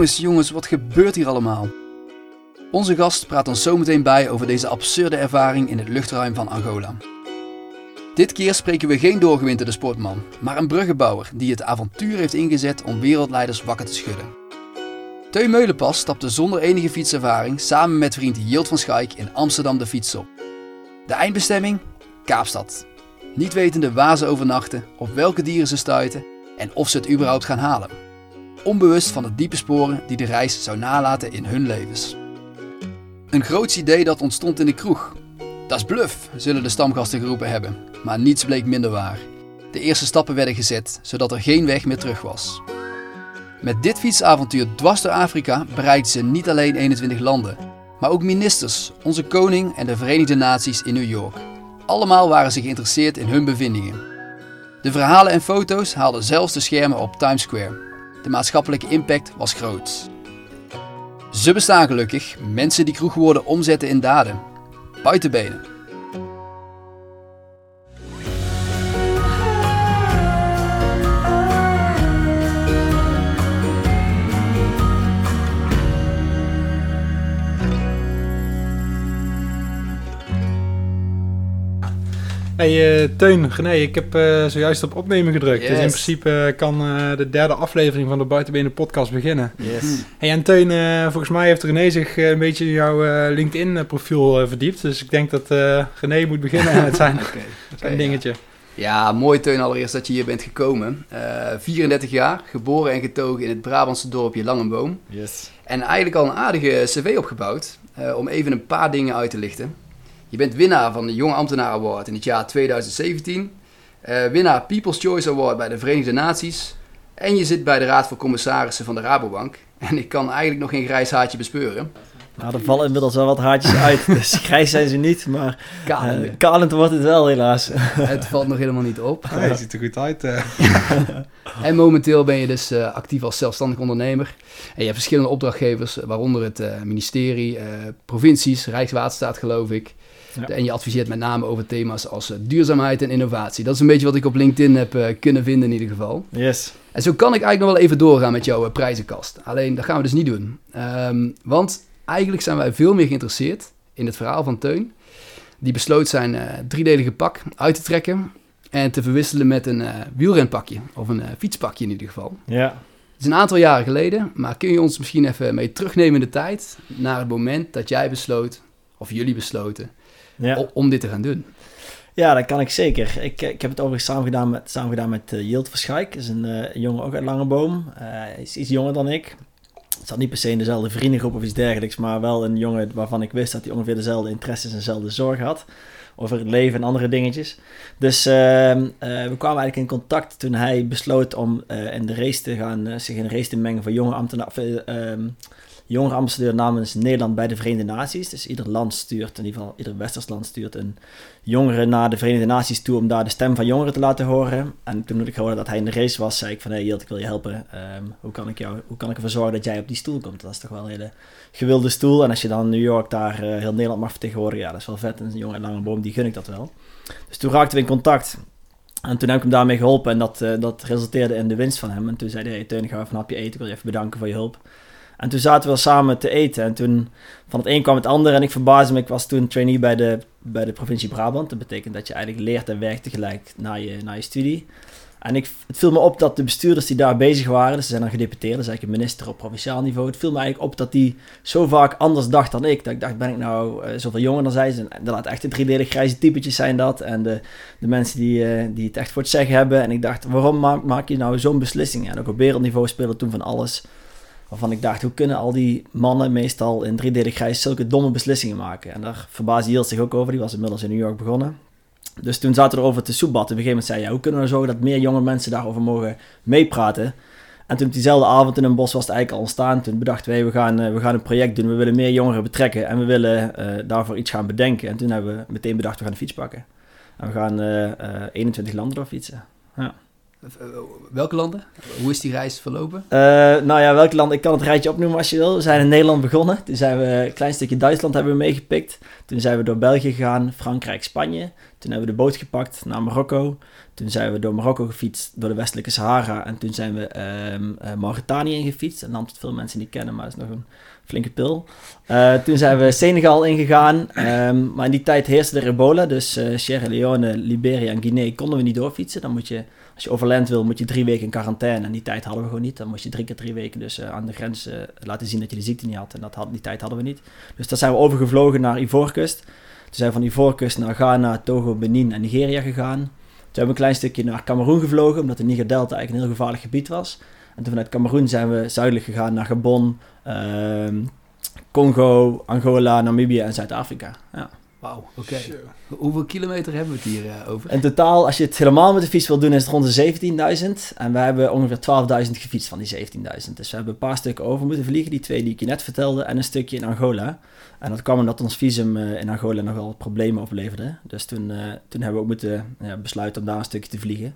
Jongens, jongens, wat gebeurt hier allemaal? Onze gast praat ons zometeen bij over deze absurde ervaring in het luchtruim van Angola. Dit keer spreken we geen doorgewinterde sportman, maar een bruggenbouwer die het avontuur heeft ingezet om wereldleiders wakker te schudden. Teun Meulenpas stapte zonder enige fietservaring samen met vriend Jilt van Schaik in Amsterdam de fiets op. De eindbestemming? Kaapstad. Niet wetende waar ze overnachten, op welke dieren ze stuiten en of ze het überhaupt gaan halen. Onbewust van de diepe sporen die de reis zou nalaten in hun levens. Een groots idee dat ontstond in de kroeg. Dat is bluff, zullen de stamgasten geroepen hebben, maar niets bleek minder waar. De eerste stappen werden gezet, zodat er geen weg meer terug was. Met dit fietsavontuur dwars door Afrika bereikten ze niet alleen 21 landen, maar ook ministers, onze koning en de Verenigde Naties in New York. Allemaal waren ze geïnteresseerd in hun bevindingen. De verhalen en foto's haalden zelfs de schermen op Times Square. De maatschappelijke impact was groot. Ze bestaan gelukkig, mensen die kroegwoorden omzetten in daden. Buitenbenen. Hey uh, Teun, Gené, ik heb uh, zojuist op opnemen gedrukt. Yes. Dus in principe kan uh, de derde aflevering van de Buitenbenen podcast beginnen. Yes. Hey, en Teun, volgens mij heeft René zich een beetje in jouw LinkedIn profiel verdiept. Dus ik denk dat René moet beginnen met zijn, okay. zijn dingetje. Ja. ja, mooi Teun allereerst dat je hier bent gekomen. 34 jaar, geboren en getogen in het Brabantse dorpje Langenboom. Yes. En eigenlijk al een aardige cv opgebouwd. om even een paar dingen uit te lichten. Je bent winnaar van de Jonge Ambtenaar Award in het jaar 2017. Uh, winnaar People's Choice Award bij de Verenigde Naties. En je zit bij de Raad van Commissarissen van de Rabobank. En ik kan eigenlijk nog geen grijs haartje bespeuren. Nou, er vallen inmiddels wel wat haartjes uit. Dus grijs zijn ze niet, maar kalend, uh, kalend wordt het wel helaas. Het valt nog helemaal niet op. Nee, je ziet er goed uit. Uh. en momenteel ben je dus uh, actief als zelfstandig ondernemer. En je hebt verschillende opdrachtgevers, waaronder het ministerie, provincies, Rijkswaterstaat geloof ik. Ja. En je adviseert met name over thema's als uh, duurzaamheid en innovatie. Dat is een beetje wat ik op LinkedIn heb uh, kunnen vinden in ieder geval. Yes. En zo kan ik eigenlijk nog wel even doorgaan met jouw uh, prijzenkast. Alleen dat gaan we dus niet doen. Um, want eigenlijk zijn wij veel meer geïnteresseerd in het verhaal van Teun. Die besloot zijn driedelige pak uit te trekken en te verwisselen met een wielrenpakje. Of een fietspakje in ieder geval. Ja. Het is een aantal jaren geleden, maar kun je ons misschien even mee terugnemen in de tijd... naar het moment dat jij besloot, of jullie besloten ja. om dit te gaan doen. Ja, dat kan ik zeker. Ik, ik heb het overigens samen gedaan met, samen gedaan met uh, Jilt Verschijk. Dat is een uh, jongen ook uit Langeboom. Uh, hij is iets jonger dan ik. Het zat niet per se in dezelfde vriendengroep of iets dergelijks, maar wel een jongen waarvan ik wist dat hij ongeveer dezelfde interesses en dezelfde zorgen had. Over het leven en andere dingetjes. Dus ehm, we kwamen eigenlijk in contact toen hij besloot om in de race te gaan, zich in de race te mengen voor jonge ambtenaren jongerenambassadeur namens Nederland bij de Verenigde Naties. Dus ieder land stuurt, in ieder geval ieder westers land stuurt een jongere naar de Verenigde Naties toe om daar de stem van jongeren te laten horen. En toen ik hoorde dat hij in de race was, zei ik van hé hey, Jilt, ik wil je helpen. Um, hoe, kan ik jou, hoe kan ik ervoor zorgen dat jij op die stoel komt? Dat is toch wel een hele gewilde stoel. En als je dan New York daar uh, heel Nederland mag vertegenwoordigen, ja, dat is wel vet. En een jonge lange boom, die gun ik dat wel. Dus toen raakten we in contact. En toen heb ik hem daarmee geholpen en dat, uh, dat resulteerde in de winst van hem. En toen zei hij, hey, Teun, ga een hapje eten, ik wil je even bedanken voor je hulp. En toen zaten we samen te eten. En toen van het een kwam het ander. En ik verbaasde me. Ik was toen trainee bij de, bij de provincie Brabant. Dat betekent dat je eigenlijk leert en werkt tegelijk na je, na je studie. En ik, het viel me op dat de bestuurders die daar bezig waren, dus ze zijn dan gedeputeerd, dus eigenlijk een minister op provinciaal niveau. Het viel me eigenlijk op dat die zo vaak anders dacht dan ik. Dat ik dacht, ben ik nou uh, zoveel jonger dan zij? En dat echt de driedelig grijze typetjes zijn dat. En de, de mensen die, uh, die het echt voor het zeggen hebben. En ik dacht, waarom maak, maak je nou zo'n beslissing? En ook op wereldniveau speelde toen van alles. Waarvan ik dacht, hoe kunnen al die mannen meestal in driedelig grijs zulke domme beslissingen maken? En daar verbaasde Yield zich ook over. Die was inmiddels in New York begonnen. Dus toen zaten we erover te soebatten. Op een gegeven moment zei hij, hoe kunnen we zorgen dat meer jonge mensen daarover mogen meepraten? En toen op diezelfde avond in een bos was het eigenlijk al ontstaan. Toen bedachten wij, we gaan, uh, we gaan een project doen. We willen meer jongeren betrekken en we willen uh, daarvoor iets gaan bedenken. En toen hebben we meteen bedacht, we gaan een fiets pakken. En we gaan uh, 21 landen door fietsen. Ja. Welke landen? Hoe is die reis verlopen? Uh, nou ja, welke landen? Ik kan het rijtje opnoemen als je wil. We zijn in Nederland begonnen. Toen zijn we een klein stukje Duitsland hebben we meegepikt. Toen zijn we door België gegaan, Frankrijk, Spanje. Toen hebben we de boot gepakt naar Marokko. Toen zijn we door Marokko gefietst, door de westelijke Sahara. En toen zijn we um, Mauritanië ingefietst. Een land dat veel mensen niet kennen, maar is nog een flinke pil. Toen zijn we Senegal ingegaan. Um, maar in die tijd heerste er ebola. Dus Sierra Leone, Liberia en Guinea konden we niet doorfietsen. Dan moet je, als je overland wil, moet je drie weken in quarantaine. En die tijd hadden we gewoon niet. Dan moest je drie keer drie weken dus uh, aan de grens laten zien dat je de ziekte niet had. En dat had, die tijd hadden we niet. Dus daar zijn we overgevlogen naar Ivoorkust. Toen zijn we van Ivoorkust naar Ghana, Togo, Benin en Nigeria gegaan. Toen hebben we een klein stukje naar Cameroen gevlogen, omdat de Niger-Delta eigenlijk een heel gevaarlijk gebied was. En toen vanuit Cameroen zijn we zuidelijk gegaan naar Gabon, uh, Congo, Angola, Namibië en Zuid-Afrika. Ja. Wauw, oké. Hoeveel kilometer hebben we het hier uh, over? In totaal, als je het helemaal met de fiets wil doen, is het rond de 17.000. En we hebben ongeveer 12.000 gefietst van die 17.000. Dus we hebben een paar stukken over moeten vliegen, die twee die ik je net vertelde, en een stukje in Angola. En dat kwam omdat ons visum uh, in Angola nogal problemen opleverde. Dus toen, uh, toen hebben we ook moeten besluiten om daar een stukje te vliegen.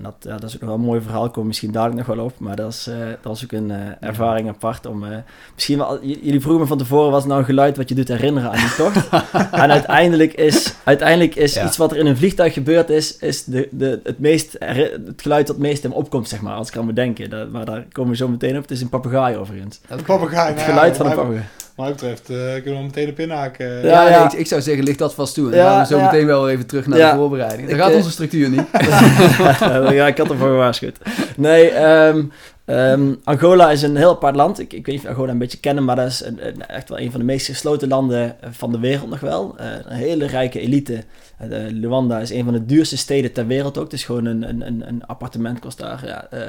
En dat, ja, dat is ook nog wel een mooi verhaal, kom misschien dadelijk nog wel op. Maar dat is, uh, dat is ook een uh, ervaring apart. Om, uh, misschien wel, jullie vroegen me van tevoren, wat is nou een geluid wat je doet herinneren aan die tocht? en uiteindelijk is, uiteindelijk is ja. iets wat er in een vliegtuig gebeurd is, is de, de, het, meest, het geluid dat het meest in opkomt, zeg maar, als ik aan moet denken. Dat, maar daar komen we zo meteen op. Het is een papegaai overigens. Een papegaai, Het geluid van een papegaai. Wat mij betreft uh, kunnen we meteen op inhaken. Ja, ja, ik, ik, zou zeggen, ligt dat vast toe. En dan gaan we zo meteen wel even terug naar de voorbereiding. Dan gaat onze structuur niet. ja, ik had ervoor gewaarschuwd. Nee, um, um, Angola is een heel apart land. Ik, ik weet niet of Angola een beetje kennen, maar dat is een, een, echt wel een van de meest gesloten landen van de wereld nog wel. Uh, een hele rijke elite. Uh, Luanda is een van de duurste steden ter wereld ook. Het is gewoon een, een, een appartement kost daar ja, uh,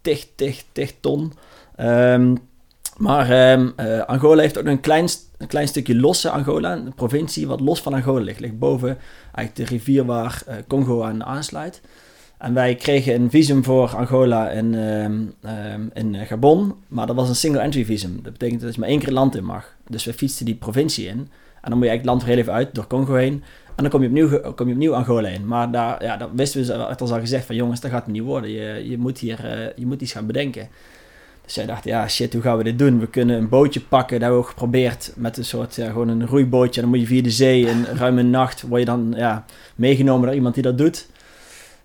tig, tig, tig ton. Um, maar um, uh, Angola heeft ook een klein, een klein stukje losse Angola, een provincie wat los van Angola ligt. Ligt boven eigenlijk de rivier waar uh, Congo aan aansluit. En wij kregen een visum voor Angola in, um, um, in Gabon, maar dat was een single entry visum. Dat betekent dat je maar één keer land in mag. Dus we fietsten die provincie in. En dan moet je eigenlijk het land heel even uit, door Congo heen. En dan kom je opnieuw, kom je opnieuw Angola in. Maar daar, ja, dat wisten we, het al gezegd, van jongens, dat gaat niet worden. Je, je, moet hier, je moet iets gaan bedenken. Dus zij dachten, ja shit, hoe gaan we dit doen? We kunnen een bootje pakken. Dat hebben we ook geprobeerd met een soort, ja, gewoon een roeibootje. Dan moet je via de zee in ruim een nacht, word je dan ja, meegenomen door iemand die dat doet.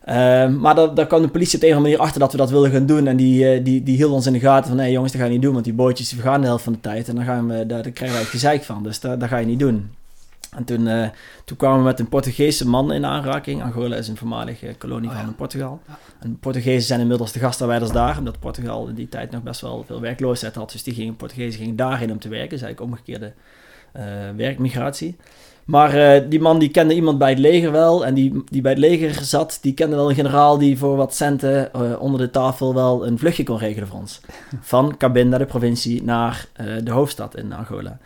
Uh, maar daar, daar kwam de politie op een of andere manier achter dat we dat wilden gaan doen. En die, uh, die, die hield ons in de gaten van, nee jongens, dat ga je niet doen. Want die bootjes die vergaan de helft van de tijd. En dan gaan we, daar, daar krijgen wij het gezeik van. Dus dat, dat ga je niet doen. En toen, uh, toen kwamen we met een Portugese man in aanraking. Angola is een voormalige kolonie oh, ja. van Portugal. En Portugezen zijn inmiddels de gastarbeiders daar, omdat Portugal in die tijd nog best wel veel werkloosheid had. Dus die gingen, Portugezen gingen daarheen om te werken. Dus eigenlijk omgekeerde uh, werkmigratie. Maar uh, die man die kende iemand bij het leger wel. En die, die bij het leger zat, die kende wel een generaal die voor wat centen uh, onder de tafel wel een vluchtje kon regelen voor ons. Van Cabinda, de provincie, naar de hoofdstad in Angola.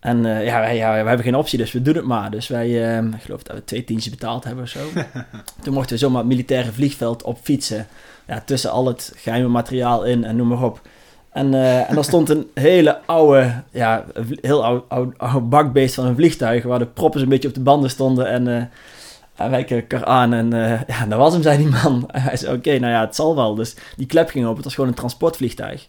En uh, ja, wij, ja, wij hebben geen optie, dus we doen het maar. Dus wij, uh, ik geloof dat we twee tientjes betaald hebben of zo. Toen mochten we zomaar het militaire vliegveld op fietsen. Ja, tussen al het geheime materiaal in en noem maar op. En, uh, en daar stond een hele oude, ja, heel oud, oud, oud, bakbeest van een vliegtuig... waar de proppen een beetje op de banden stonden en... En wij keken elkaar aan en ja, dat was hem, zei die man. En hij zei, oké, okay, nou ja, het zal wel. Dus die klep ging open, het was gewoon een transportvliegtuig.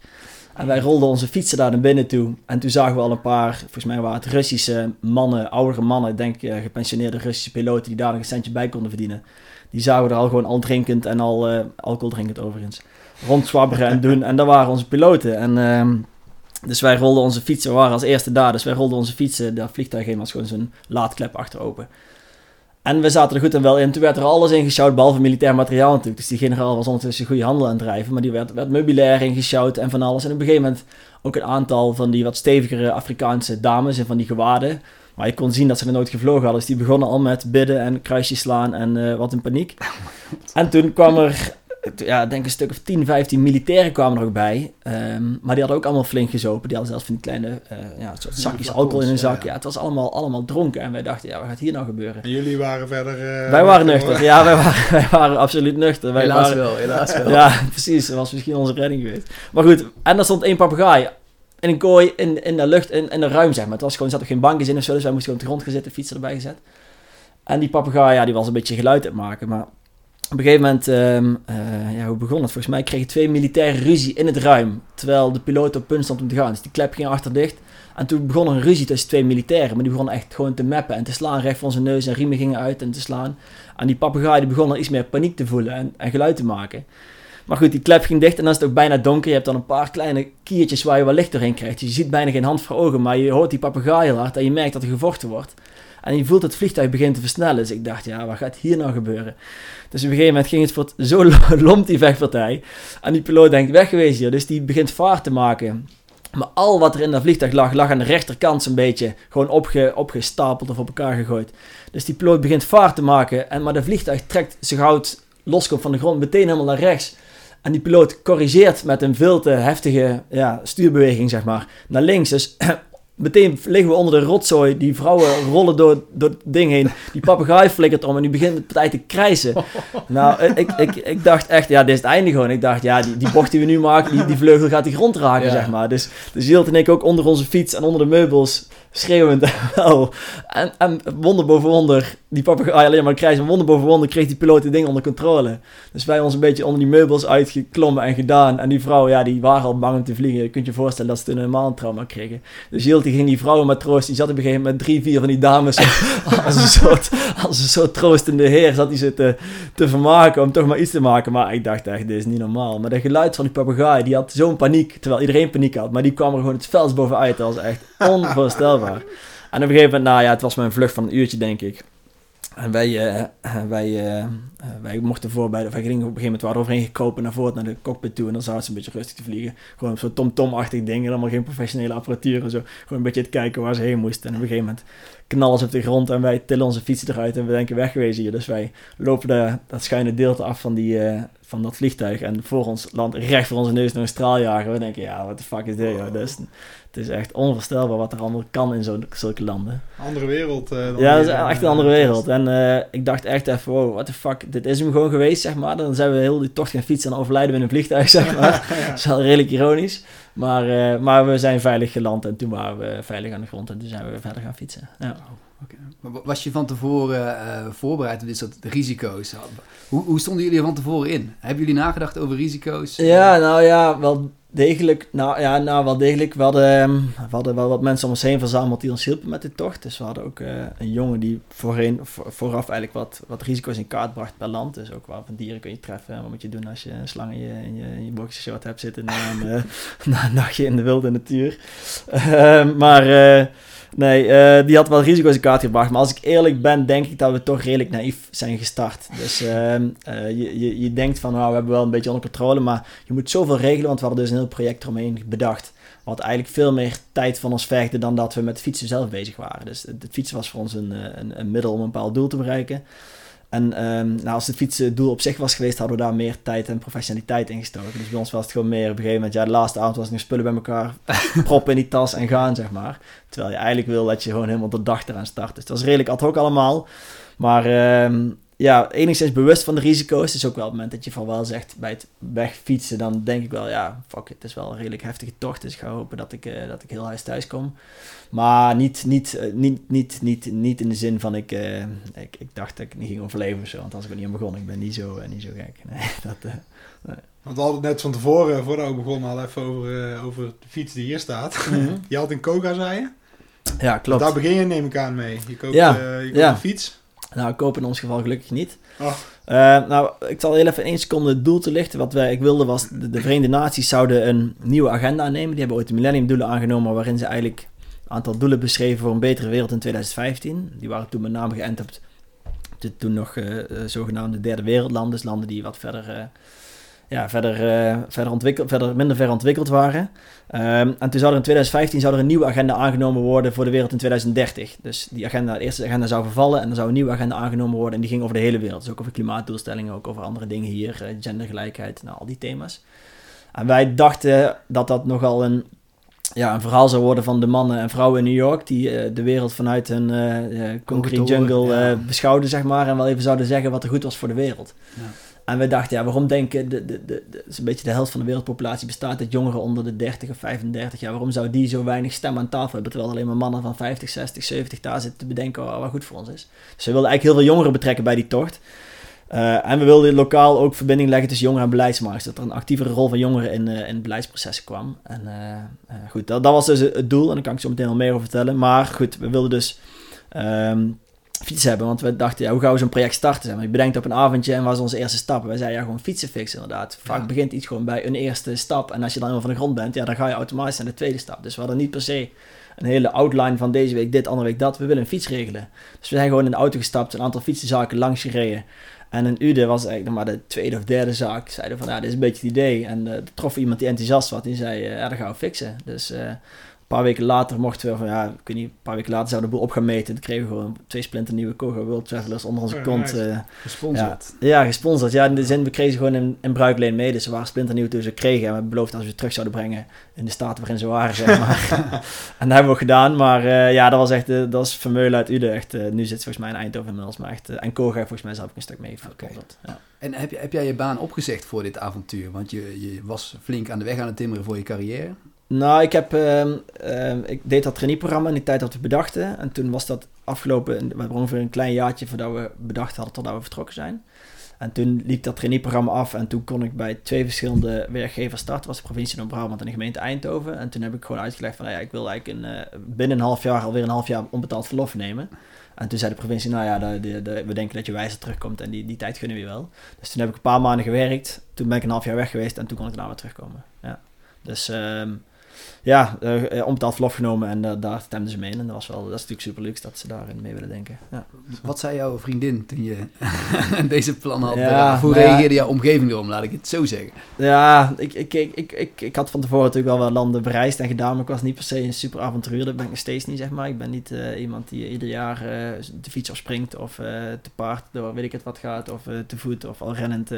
En wij rolden onze fietsen daar naar binnen toe. En toen zagen we al een paar, volgens mij waren het Russische mannen, oudere mannen, denk ik, gepensioneerde Russische piloten die daar nog een centje bij konden verdienen. Die zagen we er al gewoon al drinkend en al uh, alcohol drinkend overigens. Rondzwabberen en doen. En dat waren onze piloten. En uh, dus wij rolden onze fietsen, we waren als eerste daar, dus wij rolden onze fietsen, dat vliegtuig heen was gewoon zijn laadklep achter open. En we zaten er goed en wel in. Toen werd er alles ingeschouwd, behalve militair materiaal natuurlijk. Dus die generaal was ondertussen goede handel aan het drijven. Maar die werd, werd meubilair ingeschouwd en van alles. En op een gegeven moment ook een aantal van die wat stevigere Afrikaanse dames en van die gewaden. Maar je kon zien dat ze er nooit gevlogen hadden. Dus die begonnen al met bidden en kruisjes slaan en uh, wat in paniek. En toen kwam er ja, denk een stuk of 10, 15 militairen kwamen er ook bij. Um, maar die hadden ook allemaal flink gezopen. Die hadden zelfs van die kleine uh, ja, soort zakjes alcohol in hun zak. Ja, ja. het was allemaal, allemaal dronken. En wij dachten, ja, wat gaat hier nou gebeuren? En jullie waren verder... Uh, wij waren nuchter. Ja, wij waren, wij waren absoluut nuchter. Wij helaas waren, wel, helaas wel. Ja, precies. Dat was misschien onze redding geweest. Maar goed, en daar stond één papegaai in een kooi in, in de lucht, in, in de ruim, zeg maar. Het was gewoon, er zat er geen bankjes in of zo, dus wij moesten gewoon op de grond gaan zitten, fietsen erbij gezet. En die papegaai, ja, die was een beetje geluid aan het maken, maar op een gegeven moment, um, uh, ja, hoe begon het? Volgens mij kregen twee militairen ruzie in het ruim. Terwijl de piloot op punt stond om te gaan. Dus die klep ging achter dicht. En toen begon een ruzie tussen twee militairen. Maar die begonnen echt gewoon te mappen en te slaan recht voor zijn neus. En riemen gingen uit en te slaan. En die papegaai die begon al iets meer paniek te voelen en, en geluid te maken. Maar goed, die klep ging dicht en dan is het ook bijna donker. Je hebt dan een paar kleine kiertjes waar je wel licht doorheen krijgt. Je ziet bijna geen hand voor ogen, maar je hoort die papegaai heel hard en je merkt dat er gevochten wordt. En je voelt het vliegtuig begint te versnellen. Dus ik dacht, ja, wat gaat hier nou gebeuren? Dus op een gegeven moment ging het voor zo lomp die vechtpartij. En die piloot denkt, weggewezen hier. Dus die begint vaart te maken. Maar al wat er in dat vliegtuig lag, lag aan de rechterkant zo'n beetje gewoon opge, opgestapeld of op elkaar gegooid. Dus die piloot begint vaart te maken. En, maar de vliegtuig trekt zich hout loskomt van de grond meteen helemaal naar rechts. En die piloot corrigeert met een veel te heftige ja, stuurbeweging, zeg maar, naar links. Dus meteen liggen we onder de rotzooi. Die vrouwen rollen door, door het ding heen. Die papegaai flikkert om en die begint met partij te krijsen. Nou, ik, ik, ik dacht echt, ja, dit is het einde gewoon. Ik dacht, ja, die, die bocht die we nu maken, die, die vleugel gaat die grond raken, zeg maar. Dus, dus Jilt en ik ook onder onze fiets en onder de meubels schreeuwend wel. En, en wonder boven wonder, die papegaai alleen maar krijgen. Wonder boven wonder kreeg die piloot het ding onder controle. Dus wij ons een beetje onder die meubels uitgeklommen en gedaan. En die vrouw, ja, die waren al bang om te vliegen. Je kunt je voorstellen dat ze toen helemaal een trauma kregen. Dus Jilt die ging die vrouwenmatroos, die zat op een gegeven moment met drie, vier van die dames als, een soort, als een soort troostende heer zat hij ze te, te vermaken om toch maar iets te maken. Maar ik dacht echt, dit is niet normaal. Maar de geluid van die papegaai, die had zo'n paniek, terwijl iedereen paniek had. Maar die kwam er gewoon het vels bovenuit. Dat was echt onvoorstelbaar. En op een gegeven moment, nou ja, het was mijn vlucht van een uurtje, denk ik. En wij, uh, wij, uh, wij mochten voorbij, wij gingen op een gegeven moment, waren overheen gekropen naar voren, naar de cockpit toe. En dan zaten ze een beetje rustig te vliegen. Gewoon zo'n tom-tom-achtig ding, allemaal geen professionele apparatuur en zo. Gewoon een beetje te kijken waar ze heen moesten. En op een gegeven moment knallen ze op de grond en wij tillen onze fietsen eruit en we denken weggewezen hier. Dus wij lopen de, dat schuine deelte af van, die, uh, van dat vliegtuig en voor ons land, recht voor onze neus naar een straaljager. We denken, ja, wat de fuck is dit? Dus, het is echt onvoorstelbaar wat er allemaal kan in zo'n zulke landen. Andere wereld. Uh, ja, dat is echt een andere wereld. En uh, ik dacht echt even, wow, what the fuck, dit is hem gewoon geweest, zeg maar. Dan zijn we heel die tocht gaan fietsen en overlijden we in een vliegtuig, zeg maar. ja. Dat is wel redelijk ironisch. Maar, uh, maar we zijn veilig geland en toen waren we veilig aan de grond en toen zijn we verder gaan fietsen. Ja. Okay. Maar was je van tevoren uh, voorbereid op dit soort risico's? Hoe, hoe stonden jullie er van tevoren in? Hebben jullie nagedacht over risico's? Ja, nou ja, wel degelijk. Nou ja, nou wel degelijk. We hadden, we hadden wel wat mensen om ons heen verzameld die ons hielpen met de tocht. Dus we hadden ook uh, een jongen die voorheen, vooraf eigenlijk wat, wat risico's in kaart bracht per land. Dus ook wel van dieren kun je treffen. Wat moet je doen als je een slang in je, in je, in je boxershort hebt zitten na een, uh, na nachtje in de wilde natuur. Uh, maar... Nee, uh, die had wel risico's in kaart gebracht. Maar als ik eerlijk ben, denk ik dat we toch redelijk naïef zijn gestart. Dus uh, uh, je, je, je denkt van, nou, we hebben wel een beetje onder controle. Maar je moet zoveel regelen, want we hadden dus een heel project eromheen bedacht. Wat eigenlijk veel meer tijd van ons vergde dan dat we met fietsen zelf bezig waren. Dus het fietsen was voor ons een, een, een middel om een bepaald doel te bereiken. En um, nou, als het fietsen doel op zich was geweest, hadden we daar meer tijd en professionaliteit in gestoken. Dus bij ons was het gewoon meer op een gegeven moment, ja, de laatste avond was het nog spullen bij elkaar, proppen in die tas en gaan, zeg maar. Terwijl je eigenlijk wil dat je gewoon helemaal de dag eraan start. Dus dat was redelijk ad hoc allemaal. Maar um, ja, enigszins bewust van de risico's. Het is ook wel het moment dat je van wel zegt bij het wegfietsen, dan denk ik wel, ja, fuck, het is wel een redelijk heftige tocht. Dus ik ga hopen dat ik, uh, dat ik heel huis thuis kom. Maar niet, niet, uh, niet, niet, niet, niet in de zin van ik, uh, ik, ik dacht dat ik niet ging overleven of zo. Want als ik er niet aan begon, ik ben niet zo, niet zo gek. Nee, dat, nee. Want we hadden net van tevoren, voordat we begonnen, al even over, over de fiets die hier staat. Mm -hmm. Je had in Koga, zei je? Ja, klopt. Daar begin je neem ik aan mee. Je koopt, ja. je koopt ja. een fiets. Nou, kopen in ons geval gelukkig niet. Oh. Uh, nou, ik zal heel even in één seconde het doel te lichten. Wat wij, ik wilde was, de, de Verenigde Naties zouden een nieuwe agenda aannemen. Die hebben ooit de millenniumdoelen aangenomen, waarin ze eigenlijk een aantal doelen beschreven voor een betere wereld in 2015. Die waren toen met name geënt op de toen nog uh, zogenaamde derde wereldlanden. Dus landen die wat verder... Ja, verder, uh, verder, ontwikkeld, verder minder ver ontwikkeld waren. Um, en toen zou er in 2015 zou er een nieuwe agenda aangenomen worden voor de wereld in 2030. Dus die agenda, de eerste agenda zou vervallen en er zou een nieuwe agenda aangenomen worden. En die ging over de hele wereld. Dus ook over klimaatdoelstellingen, ook over andere dingen hier, uh, gendergelijkheid, nou, al die thema's. En wij dachten dat dat nogal een, ja, een verhaal zou worden van de mannen en vrouwen in New York. Die uh, de wereld vanuit hun concrete jungle ja. beschouwden, zeg maar. En wel even zouden zeggen wat er goed was voor de wereld. Ja. En we dachten, ja, waarom denken, de, de, de, de, een beetje de helft van de wereldpopulatie bestaat uit jongeren onder de 30 of 35 jaar. Waarom zou die zo weinig stem aan tafel hebben, terwijl alleen maar mannen van 50, 60, 70 daar zitten te bedenken wat goed voor ons is. Dus we wilden eigenlijk heel veel jongeren betrekken bij die tocht. Uh, en we wilden lokaal ook verbinding leggen tussen jongeren en beleidsmakers. Dat er een actievere rol van jongeren in, uh, in beleidsprocessen kwam. En uh, goed, dat, dat, was dus het doel. En daar kan ik zo meteen al meer over vertellen. Maar goed, we wilden dus um, fietsen hebben. Want we dachten, ja, hoe gaan we zo'n project starten? Zeg Je bedenkt op een avondje en was onze eerste stap. Wij zeiden, ja, gewoon fietsen fixen inderdaad. Vaak ja. begint iets gewoon bij een eerste stap. En als je dan helemaal van de grond bent, ja, dan ga je automatisch naar de tweede stap. Dus we hadden niet per se een hele outline van deze week dit, andere week dat. We willen een fiets regelen. Dus we zijn gewoon in de auto gestapt, een aantal fietsenzaken langs gereden. En in Ude was eigenlijk nog maar de tweede of derde zaak. Zeiden van, ja, dit is een beetje het idee. En uh, er trof iemand die enthousiast was. Die zei, uh, ja, dat gaan we fixen. Dus uh, een paar weken later mochten we van, ja, ik weet niet, een paar weken later zouden we de boel op gaan meten. Toen kregen we gewoon twee splinter nieuwe Koga World Travelers onder onze kont. Nice. gesponsord. Ja, ja, gesponsord. Ja, in de zin, we kregen ze gewoon in, in bruikleen mee. Dus ze waren splinter nieuw toen ze kregen. En we beloofden als we ze terug zouden brengen in de staat waarin ze waren, zeg maar. en dat hebben we ook gedaan. Maar uh, ja, dat was echt, uh, dat was Vermeulen uit Ude. Echt, uh, nu zit ze volgens mij in Eindhoven inmiddels. Maar echt, en Koga volgens mij zelf ook een stuk mee. Okay. Ja. En heb, je, heb jij je baan opgezegd voor dit avontuur? Want je, je was flink aan de weg aan het timmeren voor je carrière. Nou, ik, heb, uh, uh, ik deed dat traineeprogramma in die tijd dat we bedachten. En toen was dat afgelopen, we ongeveer een klein jaartje voordat we bedacht hadden totdat we vertrokken zijn. En toen liep dat traineeprogramma af en toen kon ik bij twee verschillende werkgevers starten. Was de provincie Noord-Brabant en de gemeente Eindhoven. En toen heb ik gewoon uitgelegd van, nou ja, ik wil eigenlijk een, uh, binnen een half jaar alweer een half jaar onbetaald verlof nemen. En toen zei de provincie, nou ja, de, de, de, we denken dat je wijzer terugkomt en die, die tijd gunnen we je wel. Dus toen heb ik een paar maanden gewerkt. Toen ben ik een half jaar weg geweest en toen kon ik daarna weer terugkomen. Ja. Dus... Um, ja, uh, onbetaald verlof genomen en uh, daar stemden ze mee in. En dat, was wel, dat is natuurlijk super leuk dat ze daarin mee willen denken. Ja. Wat zei jouw vriendin toen je deze plannen had? Ja, hoe reageerde jouw omgeving erom, laat ik het zo zeggen? Ja, ik, ik, ik, ik, ik, ik had van tevoren natuurlijk wel wat landen bereisd en gedaan, maar ik was niet per se een super avonturier. Dat ben ik nog steeds niet, zeg maar. Ik ben niet uh, iemand die ieder jaar de fiets opspringt of te paard door weet ik het wat gaat, of te voet of al rennend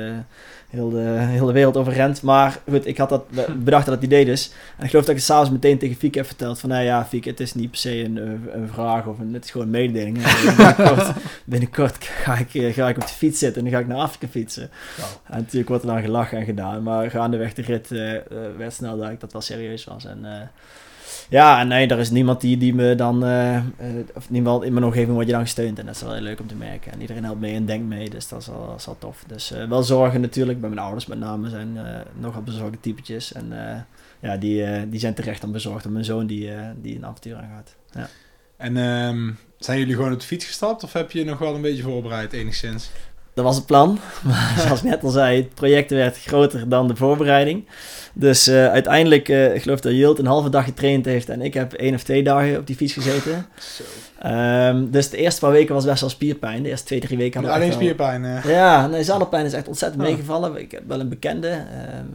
heel, de, heel de wereld over rent. Maar goed, ik had dat bedacht dat het idee dus. En ik geloof dat ik het s'avonds meteen tegen Fieke heb verteld van, nou ja, Fieke, het is niet per se een, een vraag of een, het is gewoon een mededeling. binnenkort, binnenkort ga, ik, eh, ga ik op de fiets zitten en dan ga ik naar Afrika fietsen. En natuurlijk wordt er dan gelachen en gedaan, maar gaandeweg de rit uh, werd snel dat ik dat wel serieus was. En uh, ja, en nee, er is niemand die, die me dan, uh, uh, of niemand in mijn omgeving wordt je dan gesteund. En dat is wel heel leuk om te merken. En iedereen helpt mee en denkt mee, dus dat is wel, dat is wel tof. Dus uh, wel zorgen natuurlijk, bij mijn ouders met name zijn nogal bezorgde typetjes. En ja, die, uh, die zijn terecht dan bezorgd om mijn zoon die, uh, die een avontuur aangaat. Ja. En um, zijn jullie gewoon op de fiets gestapt of heb je nog wel een beetje voorbereid enigszins? Dat was het plan, maar zoals net al zei, het project werd groter dan de voorbereiding. Dus uh, uiteindelijk, ik geloof dat Jilt een halve dag getraind heeft en ik heb één of twee dagen op die fiets gezeten. Zo. Um, dus de eerste paar weken was best wel spierpijn. De eerste twee, drie weken hadden we Alleen spierpijn. Ja, nee, zadelpijn is echt ontzettend oh. meegevallen. Ik heb wel een bekende, uh,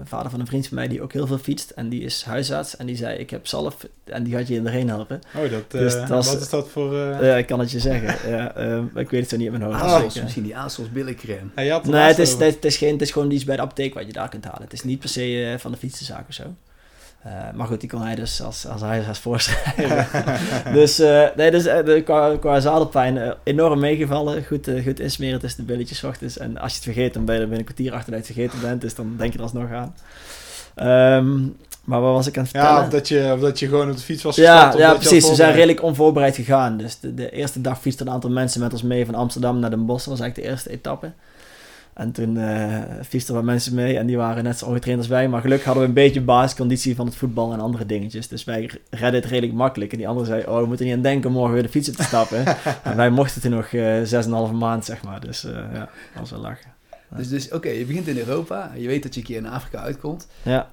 vader van een vriend van mij, die ook heel veel fietst. En die is huisarts. En die zei, ik heb zalf en die gaat je in erheen helpen. Oh, dat, dus uh, wat is dat voor... Ja, ik kan het je zeggen. ja, um, ik weet het zo niet in mijn hoofd. Azels, misschien die Azels billencreme. nee, het is, het, is geen, het is gewoon iets bij de apotheek wat je daar kunt halen. Het is niet per se van de fietsenzaak of zo. Uh, maar goed, die kon hij dus als, als hij als voorschrijven. dus uh, nee, dus, uh, de, qua, qua zadelpijn enorm meegevallen. Goed, goed insmeren tussen de billetjes ochtends. En als je het vergeet, dan ben je er binnen een kwartier achter dat je het vergeten bent. Dus dan denk je er alsnog aan. Um, maar wat was ik aan het vertellen? Ja, of dat je, of dat je gewoon op de fiets was Ja, ja precies. We zijn redelijk onvoorbereid gegaan. Dus de, de eerste dag fietsten een aantal mensen met ons mee van Amsterdam naar Den Bosch. Dat was eigenlijk de eerste etappe. En toen uh, fietsten wat mensen mee en die waren net zo ongetraind als wij. Maar gelukkig hadden we een beetje basisconditie van het voetbal en andere dingetjes. Dus wij redden het redelijk makkelijk. En die andere zei, oh, we moeten niet aan denken morgen weer de fiets op te stappen. en wij mochten toen nog uh, zes en halve maand, zeg maar. Dus uh, ja, dat was wel lachen. Dus, dus oké, je begint in Europa. Je weet dat je een keer in Afrika uitkomt. Ja.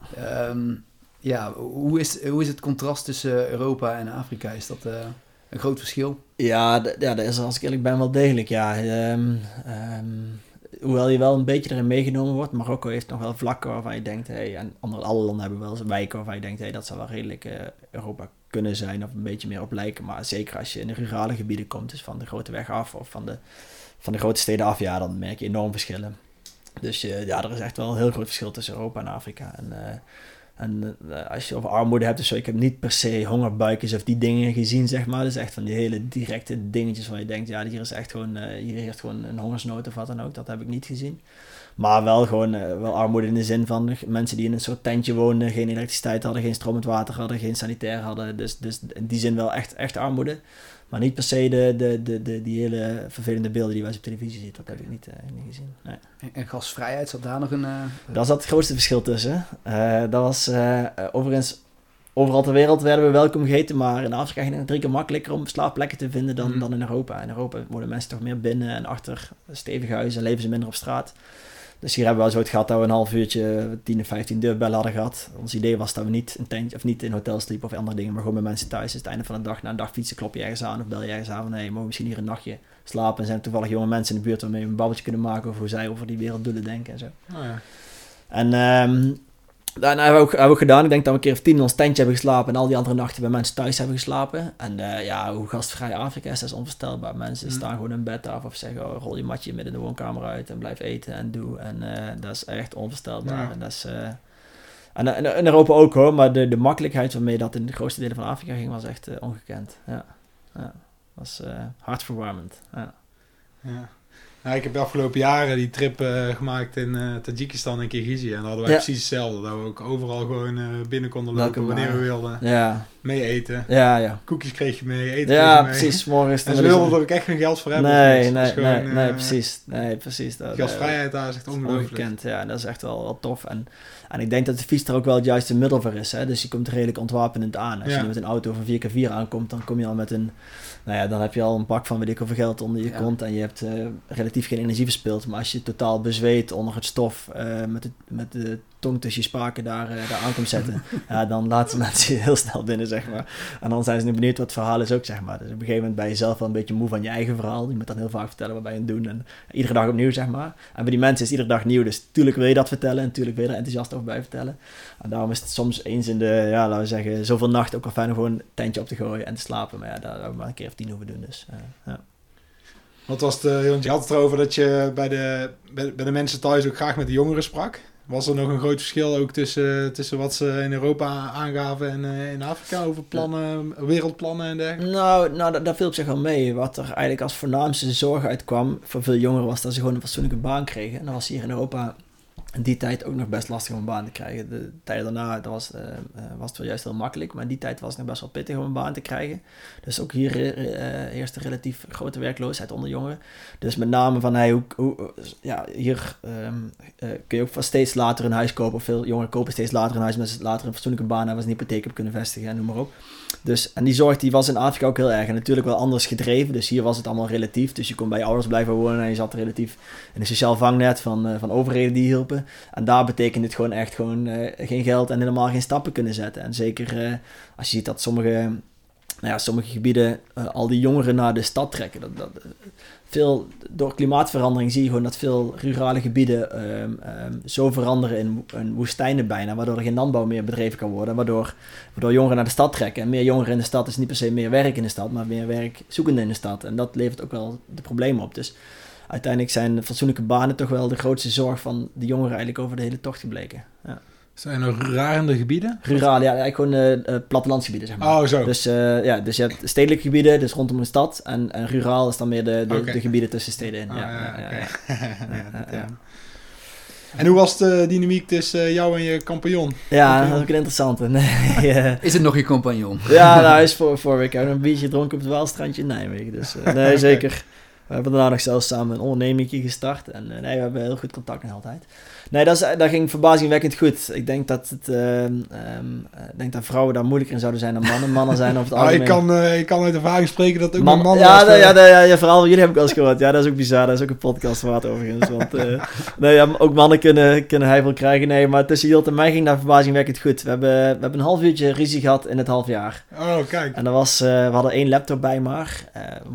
Um, ja, hoe is, hoe is het contrast tussen Europa en Afrika? Is dat een groot verschil? Ja, ja, dat is als ik eerlijk ben wel degelijk, ja. Um, um, hoewel je wel een beetje erin meegenomen wordt, Marokko heeft nog wel vlakken waarvan je denkt, hey, en andere alle landen hebben wel wijken waarvan je denkt, hey, dat zou wel redelijk uh, Europa kunnen zijn of een beetje meer op lijken. Maar zeker als je in de rurale gebieden komt, dus van de grote weg af of van de, van de grote steden af, ja, dan merk je enorm verschillen. Dus uh, ja, er is echt wel een heel groot verschil tussen Europa en Afrika. En uh, en uh, als je over armoede hebt, dus ik heb niet per se hongerbuikjes of die dingen gezien, zeg maar. Dus echt van die hele directe dingetjes waar je denkt, ja, hier is echt gewoon, uh, hier heerst gewoon een hongersnood of wat dan ook. Dat heb ik niet gezien. Maar wel gewoon, uh, wel armoede in de zin van mensen die in een soort tentje wonen, geen elektriciteit hadden, geen stromend water hadden, geen sanitair hadden. Dus, dus in die zin wel echt, echt armoede. Maar niet per se de, de, de, de, die hele vervelende beelden die wij op televisie zien. Dat heb ik niet, uh, niet gezien. Nee. En gasvrijheid, zat daar nog een... Uh, daar zat het grootste verschil tussen. Uh, dat was overigens... Overal ter wereld werden we welkom gegeten, maar in Afrika ging het drie keer makkelijker om slaapplekken te vinden dan, mm. dan in Europa. In Europa worden mensen toch meer binnen en achter stevige huizen en leven ze minder op straat. Dus hier hebben we wel zo het gehad dat we een half uurtje 10 of 15 deurbellen hadden gehad. Ons idee was dat we niet een tent, of niet in hotels sliepen of andere dingen, maar gewoon met mensen thuis. Dus het einde van de dag, na een dag fietsen, klop je ergens aan of bel je ergens aan van hey, mogen we misschien hier een nachtje slapen. En zijn er toevallig jonge mensen in de buurt waarmee we een babbeltje kunnen maken over hoe zij over die wereld willen denken en zo. Oh ja. En um, Daarna hebben we, ook, hebben we gedaan. Ik denk dat we een keer of tien in ons tentje hebben geslapen. En al die andere nachten bij mensen thuis hebben geslapen. En uh, ja, hoe gastvrij Afrika is, dat is onvoorstelbaar. Mensen mm. staan gewoon in bed af of zeggen, oh, rol je matje midden in de woonkamer uit en blijf eten en doe. En uh, dat is echt onvoorstelbaar. En, dat is, uh, en, in Europa ook hoor, maar de, de makkelijkheid waarmee dat in de grootste delen van Afrika ging, was echt ongekend. Ja, ja. was hartverwarmend. Ja. ja. Nou, ik heb de afgelopen jaren die trip uh, gemaakt in uh, Tajikistan en Kirgizië. En dan hadden wij precies hetzelfde. Dat we ook overal gewoon uh, binnen konden lopen wanneer we wilden. Ja. Mee eten. Ja, ja. Koekjes kreeg je mee, eten Ja, mee. precies. Morgen is en ze wilden er ook echt geen geld voor hebben. Nee, nee, gewoon, nee, nee, precies. Nee, precies. Dat, gasvrijheid daar is echt ongelooflijk. Ja, dat is echt wel, wel tof. En, en ik denk dat de fiets er ook wel het juiste middel voor is. Hè? Dus je komt redelijk ontwapenend aan. Als je met een auto van 4x4 aankomt, dan kom je al met een nou ja, dan heb je al een pak van weet ik hoeveel geld onder je ja. kont en je hebt uh, relatief geen energie verspild. Maar als je totaal bezweet onder het stof uh, met, de, met de tong tussen je spaken daar, uh, daar aan komt zetten, ja, dan laten mensen je heel snel binnen, zeg maar. En dan zijn ze nu benieuwd wat het verhaal is ook, zeg maar. Dus op een gegeven moment ben je zelf wel een beetje moe van je eigen verhaal. Je moet dan heel vaak vertellen wat je aan het doen. En iedere dag opnieuw, zeg maar. En bij die mensen is iedere dag nieuw, dus tuurlijk wil je dat vertellen en natuurlijk wil je er enthousiast over bij vertellen. En daarom is het soms eens in de, ja, laten we zeggen, zoveel nachten ook wel fijn om gewoon een tentje op te gooien en te slapen. Maar ja, daar hebben we maar een keer of tien hoeven doen, dus uh, ja. Wat was de, want je had het erover dat je bij de, bij, bij de mensen thuis ook graag met de jongeren sprak. Was er nog een groot verschil ook tussen, tussen wat ze in Europa aangaven en uh, in Afrika over plannen, wereldplannen en dergelijke? Nou, nou dat, viel op zich wel mee. Wat er eigenlijk als voornaamste zorg uitkwam voor veel jongeren was dat ze gewoon een fatsoenlijke baan kregen. En dat was hier in Europa die tijd ook nog best lastig om een baan te krijgen. De tijd daarna dat was, uh, was het wel juist heel makkelijk, maar die tijd was het nog best wel pittig om een baan te krijgen. Dus ook hier uh, heerste relatief grote werkloosheid onder jongeren. Dus met name van hey, hoe, ja, hier um, kun je ook van steeds later een huis kopen. Veel jongeren kopen steeds later een huis, met later een fatsoenlijke baan hebben, ze een hypotheek op kunnen vestigen en noem maar op. Dus, en die zorg die was in Afrika ook heel erg. En natuurlijk wel anders gedreven. Dus hier was het allemaal relatief. Dus je kon bij je ouders blijven wonen en je zat relatief in een sociaal vangnet van, van overheden die hielpen. En daar betekent het gewoon echt gewoon uh, geen geld en helemaal geen stappen kunnen zetten. En zeker uh, als je ziet dat sommige, nou ja, sommige gebieden al die jongeren naar de stad trekken. Dat, dat, veel, door klimaatverandering zie je gewoon dat veel rurale gebieden um, um, zo veranderen in, in, woestijnen bijna, waardoor er geen landbouw meer bedreven kan worden, waardoor, waardoor jongeren naar de stad trekken. En meer jongeren in de stad is niet per se meer werk in de stad, maar meer werk zoekende in de stad. En dat levert ook wel de problemen op. Dus uiteindelijk zijn fatsoenlijke banen toch wel de grootste zorg van de jongeren eigenlijk over de hele tocht gebleken. Ja. Zijn er rurale gebieden? Rurale, ja, eigenlijk gewoon uh, plattelandsgebieden, zeg maar. Oh, zo. Dus, uh, ja, dus je hebt stedelijke gebieden, dus rondom een stad. En, en ruraal is dan meer de, de, okay. de gebieden tussen steden in. Ja, ja, ja, ja, En hoe was de dynamiek tussen jou en je compagnon? Ja, dat is ook een interessante. Nee, is het nog je compagnon? Ja, nou, hij is voor, voor week. een biertje dronken op het Waalstrandje in Nijmegen. Dus nee, zeker. We hebben daarna nog zelfs samen een onderneming gestart. En uh, nee, we hebben heel goed contact nog altijd. Nee, dat, is, dat ging verbazingwekkend goed. Ik denk dat, het, uh, um, ik denk dat vrouwen daar moeilijker in zouden zijn dan mannen. Mannen zijn over het algemeen... ik, kan, uh, ik kan uit ervaring spreken dat ook Man, mannen... Ja, ja, ja, ja, vooral jullie heb ik wel eens gehoord. Ja, dat is ook bizar. Dat is ook een podcast waard overigens. Want nee, ja, ook mannen kunnen, kunnen heivel krijgen. Nee, maar tussen Jilt en mij ging dat verbazingwekkend goed. We hebben, we hebben een half uurtje ruzie gehad in het half jaar. Oh, kijk. En dat was, we hadden één laptop bij maar.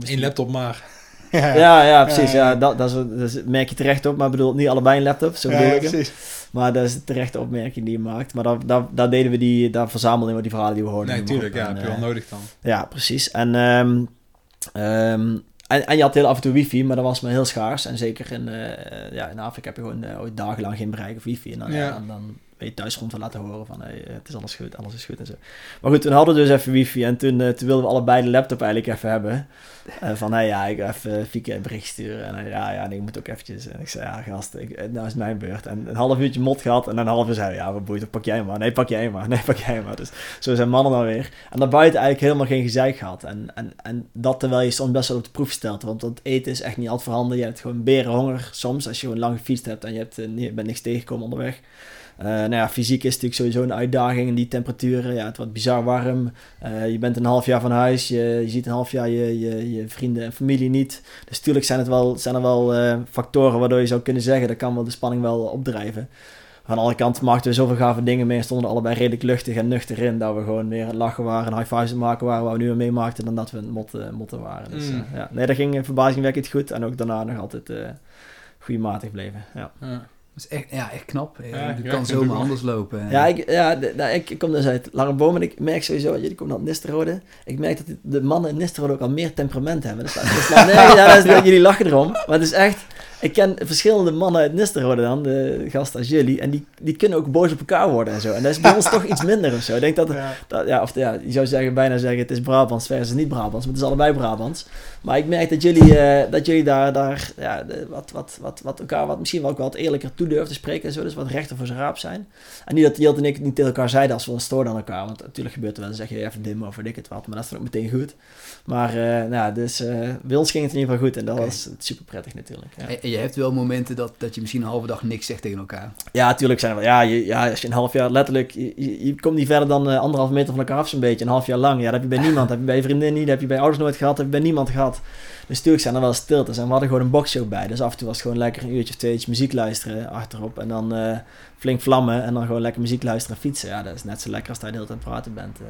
Eén laptop maar. Ja, ja, precies. Ja, dat, dat, is, dat merk je terecht op, maar bedoel niet allebei een laptop, zo bedoel ik precies. Maar dat is de terechte opmerking die je maakt. Maar daar, daar, daar deden we die, daar verzamelden we die verhalen die we hoorden. Nee, tuurlijk, ja, heb je wel eh, nodig dan. Ja, precies. En, um, um, en, en, je had heel af en toe wifi, maar dat was maar heel schaars. En zeker in, uh, ja, in Afrika heb je gewoon uh, dagenlang geen bereik of wifi. En dan, ja. dan, dan je thuis rond te laten horen van hey, het is alles goed, alles is goed en zo. Maar goed, toen hadden we dus even wifi en toen, uh, toen wilden we allebei de laptop eigenlijk even hebben. Uh, van hey, ja, ik ga even Fieke een bericht sturen. En ja, ja, ik moet ook eventjes. En ik zei, ja gast, ik, nou is mijn beurt. En een half uurtje mot gehad en dan een half uur zei ja, wat boeit, pak jij maar. Nee, pak jij maar. Nee, pak jij maar. Dus zo zijn mannen dan weer. En daarbuiten eigenlijk helemaal geen gezeik gehad. En, en, en dat terwijl je soms best wel op de proef stelt. Want dat eten is echt niet altijd voorhanden. Je hebt gewoon berenhonger soms als je een lang gefietst hebt en je, hebt, je bent niks tegengekomen onderweg. Uh, nou ja, fysiek is natuurlijk sowieso een uitdaging in die temperaturen. Ja, het wordt bizar warm. Uh, je bent een half jaar van huis. Je, je ziet een half jaar je, je, je, vrienden en familie niet. Dus natuurlijk zijn, het wel, zijn er wel uh, factoren waardoor je zou kunnen zeggen... dat kan wel de spanning wel opdrijven. Aan de andere kant maakten we zoveel gave dingen mee... en stonden allebei redelijk luchtig en nuchter in... dat we gewoon meer lachen waren en high fives maken waren... waar we nu mee maakten dan dat we motten, motten waren. Dus mm. ja, nee, dat ging verbazingwekkend goed. En ook daarna nog altijd goede matig bleven. Ja. ja. Dat is echt, ja, echt knap. Ja, je kan zomaar anders lopen. Ja, ik, ja nou, ik, kom dus uit Lange Boom en ik merk sowieso, jullie komen uit Nisterode. Ik merk dat de mannen in Nisterode ook al meer temperament hebben. Dus, dus, nee, ja, dat is, jullie lachen erom. Maar het is echt, ik ken verschillende mannen uit Nisterode dan, de gasten als jullie, en die, die kunnen ook boos op elkaar worden en zo. En dat is bij ons toch iets minder of zo. Ik denk dat, ja. dat ja, of ja, je zou zeggen, bijna zeggen, het is Brabants versus niet Brabants, maar het is allebei Brabants. Maar ik merk dat jullie, uh, dat jullie daar, daar ja, de, wat, wat, wat, wat elkaar wat, misschien wel ook wat eerlijker toe durven te spreken en zo, dus wat rechter voor zijn raap zijn. En niet dat Jilt en ik niet tegen elkaar zeiden als we een stoorden aan elkaar, want natuurlijk gebeurt er wel, dan zeg je even dim of weet ik het wat, maar dat is dan ook meteen goed. Maar uh, nou, dus uh, bij ons ging het in ieder geval goed en dat okay. was super prettig natuurlijk. Ja. En je hebt wel momenten dat, dat je misschien een halve dag niks zegt tegen elkaar. Ja, natuurlijk zijn wel. Ja, ja, als je een half jaar letterlijk, je, komt niet verder dan uh, anderhalf meter van elkaar af zo'n beetje, een half jaar lang. Ja, dat heb je bij niemand. heb je bij je vriendin niet, dat heb je bij ouders nooit gehad, dat heb je bij niemand gehad. Dus natuurlijk zijn er wel stiltes. En we hadden gewoon een boxshow bij. Dus af en toe was het gewoon lekker een uurtje of twee muziek luisteren achterop. En dan uh, flink vlammen en dan gewoon lekker muziek luisteren en fietsen. Ja, dat is net zo lekker als dat je de hele tijd praten bent. Uh.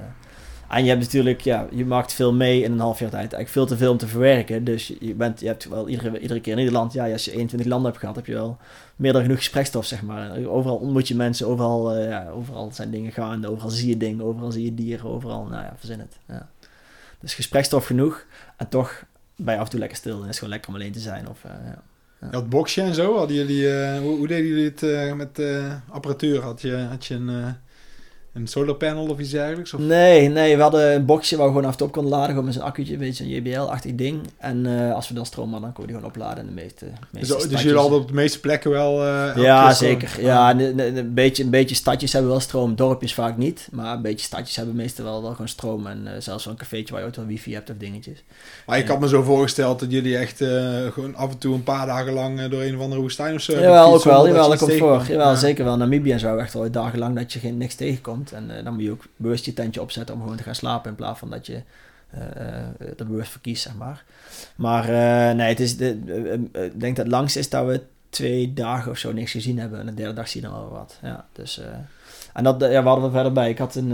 En je hebt natuurlijk, ja, je maakt veel mee in een half jaar tijd. Eigenlijk veel te veel om te verwerken. Dus je, bent, je hebt wel iedere, iedere keer in Nederland, ja, als je 21 landen hebt gehad, heb je wel meer dan genoeg gesprekstof, zeg maar. Overal ontmoet je mensen, overal, uh, ja, overal zijn dingen gaande, overal zie je dingen, overal zie je dieren, overal, nou ja, verzin het. Ja. Dus gesprekstof genoeg en toch ben je af en toe lekker stil en is gewoon lekker om alleen te zijn. Of, uh, ja. Dat boxje en zo, hadden jullie, uh, hoe, deden jullie het met apparatuur? Had je, had je een een solar panel of iets dergelijks? Of? Nee, nee, we hadden een boxje waar we gewoon af en toe op konden laden. Gewoon met zo'n accu'tje, een beetje een JBL-achtig ding. En uh, als we dan stroom hadden, dan kon je die gewoon opladen in de meeste, meeste Dus, dus jullie hadden op de meeste plekken wel... Uh, ja, zeker. Stroom. Ja, een, een, een, beetje, een beetje stadjes hebben wel stroom, dorpjes vaak niet. Maar een beetje stadjes hebben meestal wel, wel gewoon stroom. En uh, zelfs wel een cafeetje waar je ook wel wifi hebt of dingetjes. Maar ik had me zo voorgesteld dat jullie echt gewoon af en toe een paar dagen lang door een of andere woestijn of zo... Jawel, ook wel. Jawel, dat komt voor. Jawel, ja. zeker wel. Namibië en zo echt wel dagenlang dat je geen, niks tegenkomt. En dan moet je ook bewust je tentje opzetten om gewoon te gaan slapen in plaats van dat je uh, er bewust voor kiest, zeg maar. Maar nee, het is de, ik denk dat het langst is dat we twee dagen of zo niks gezien hebben en de derde dag zien we al wat. Ja, dus, en dat ja, we hadden we verder bij. Ik had een,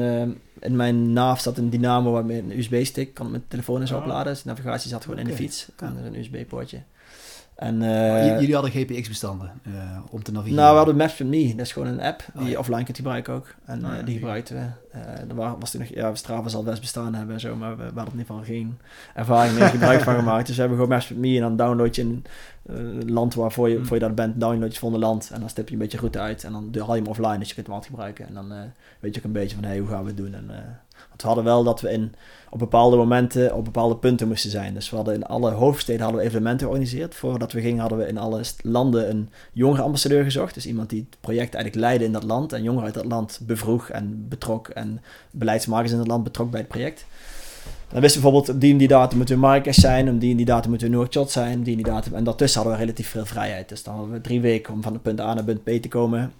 in mijn naaf zat een dynamo waarmee een USB-stick kan mijn telefoon eens oh. opladen. Dus de navigatie zat gewoon okay. in de fiets. Kan er een USB-poortje. En, uh, jullie hadden GPX-bestanden uh, om te navigeren? Nou, we hadden Maps.me. Dat is gewoon een app die oh, ja. je offline kunt gebruiken ook. En oh, ja, uh, die gebruikten we. er was toen nog, ja, Strava zal best bestaan hebben en zo, maar we, we hadden in ieder geval geen ervaring meer gebruik van gemaakt. Dus we hebben gewoon Maps.me en dan download je een land waarvoor je, mm. voor je daar bent, download je volgende land en dan stip je een beetje route uit en dan haal je hem offline, dus je kunt hem altijd gebruiken. En dan weet je ook een beetje van, hey, hoe gaan we het doen? En, want we hadden wel dat we in, op bepaalde momenten op bepaalde punten moesten zijn. Dus we hadden in alle hoofdsteden hadden we evenementen georganiseerd. Voordat we gingen hadden we in alle landen een jongerenambassadeur gezocht. Dus iemand die het project eigenlijk leidde in dat land. En jongeren uit dat land bevroeg en betrok. En beleidsmakers in dat land betrok bij het project. Dan wisten we bijvoorbeeld, die en die datum moeten we Marrakesh zijn, om die en die datum moeten we Nouakchott zijn, die en die datum. En daartussen hadden we relatief veel vrijheid. Dus dan hadden we drie weken om van punt A naar punt B te komen.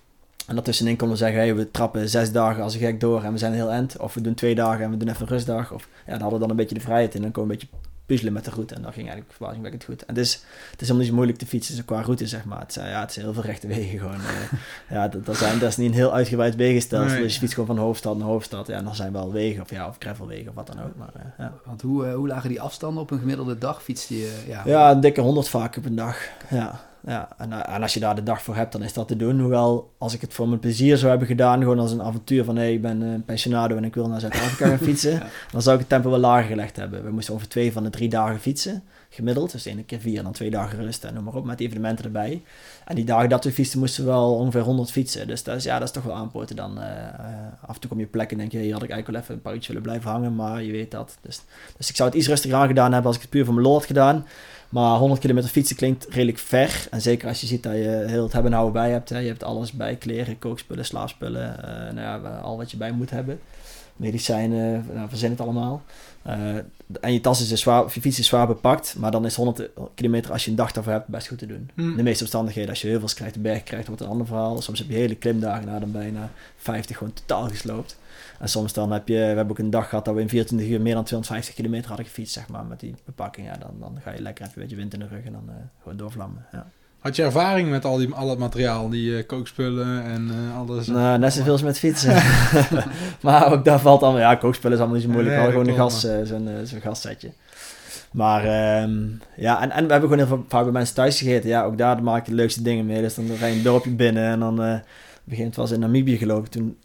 En daartussenin konden we zeggen, hey, we trappen zes dagen als een gek door en we zijn heel end. Of we doen twee dagen en we doen even een rustdag. Of ja, dan hadden we dan een beetje de vrijheid in en dan kon we een beetje puzzelen met de route. En dat ging eigenlijk verbazingwekkend goed. En het is, het is helemaal niet zo moeilijk te fietsen qua route, zeg maar. Het zijn, ja, het zijn heel veel rechte wegen gewoon. uh, ja, dat, dat, zijn, dat is niet een heel uitgebreid wegenstelsel. Nee. Dus je fietst gewoon van hoofdstad naar hoofdstad. Ja, en dan zijn wel wegen of, ja, of gravelwegen of wat dan ook. Maar, uh, ja. Want hoe, uh, hoe lagen die afstanden op een gemiddelde dag? Fietste je... Ja, ja een dikke 100 vaak op een dag. Ja ja. En, eh, en, als je daar de dag voor hebt, dan is dat te doen. Hoewel, als ik het voor mijn plezier zou hebben gedaan, gewoon als een avontuur van hé, hey, ik ben een pensionado en ik wil naar Zuid-Afrika gaan fietsen, dan zou ik het tempo wel lager gelegd hebben. We moesten over twee van de drie dagen fietsen. gemiddeld. Dus ene keer vier en dan twee dagen rust en noem maar op, met evenementen erbij. En die dagen dat we fietsen moesten we wel ongeveer 100 fietsen. Dus dat is, ja, dat is toch wel aanpoten dan. Uh, af en toe kom je plek en denk je, hier had ik eigenlijk wel even een paar uurtjes willen blijven hangen, maar je weet dat. Dus, dus ik zou het iets rustiger aan gedaan hebben als ik het puur voor mijn lol had gedaan. Maar 100 kilometer fietsen klinkt redelijk ver. En zeker als je ziet dat je heel het hebben en houden bij hebt. Hè. Je hebt alles bij, kleren, kookspullen, slaapspullen. Uh, nou ja, al wat je bij moet hebben. Medicijnen, nou, verzin het allemaal. Uh, en je tas is dus zwaar, je fiets is zwaar bepakt. Maar dan is 100 kilometer als je een dag daarvoor hebt best goed te doen. Mm. De meeste omstandigheden, als je heel veel krijgt, de berg krijgt, wordt een ander verhaal. Soms heb je hele klimdagen na dan bijna 50 gewoon totaal gesloopt. En soms dan heb je, we hebben ook een dag gehad dat we in 24 uur meer dan 250 kilometer hadden gefietst, zeg maar, met die bepakking. Ja, dan, dan ga je lekker even een beetje wind in de rug en dan uh, gewoon doorvlammen. Ja. Had je ervaring met al, die, al het materiaal, die uh, kookspullen en uh, alles? Nou, net zoveel als met fietsen. maar ook daar valt allemaal, ja, kookspullen is allemaal niet zo moeilijk. Nee, gewoon een gas, zo'n zo'n gassetje. Maar um, ja, en, en we hebben gewoon heel veel, vaak bij mensen thuis gegeten. Ja, ook daar maak je de leukste dingen mee. Dus dan ga je een dorpje binnen en dan uh, begint was in Namibië geloof ik. Toen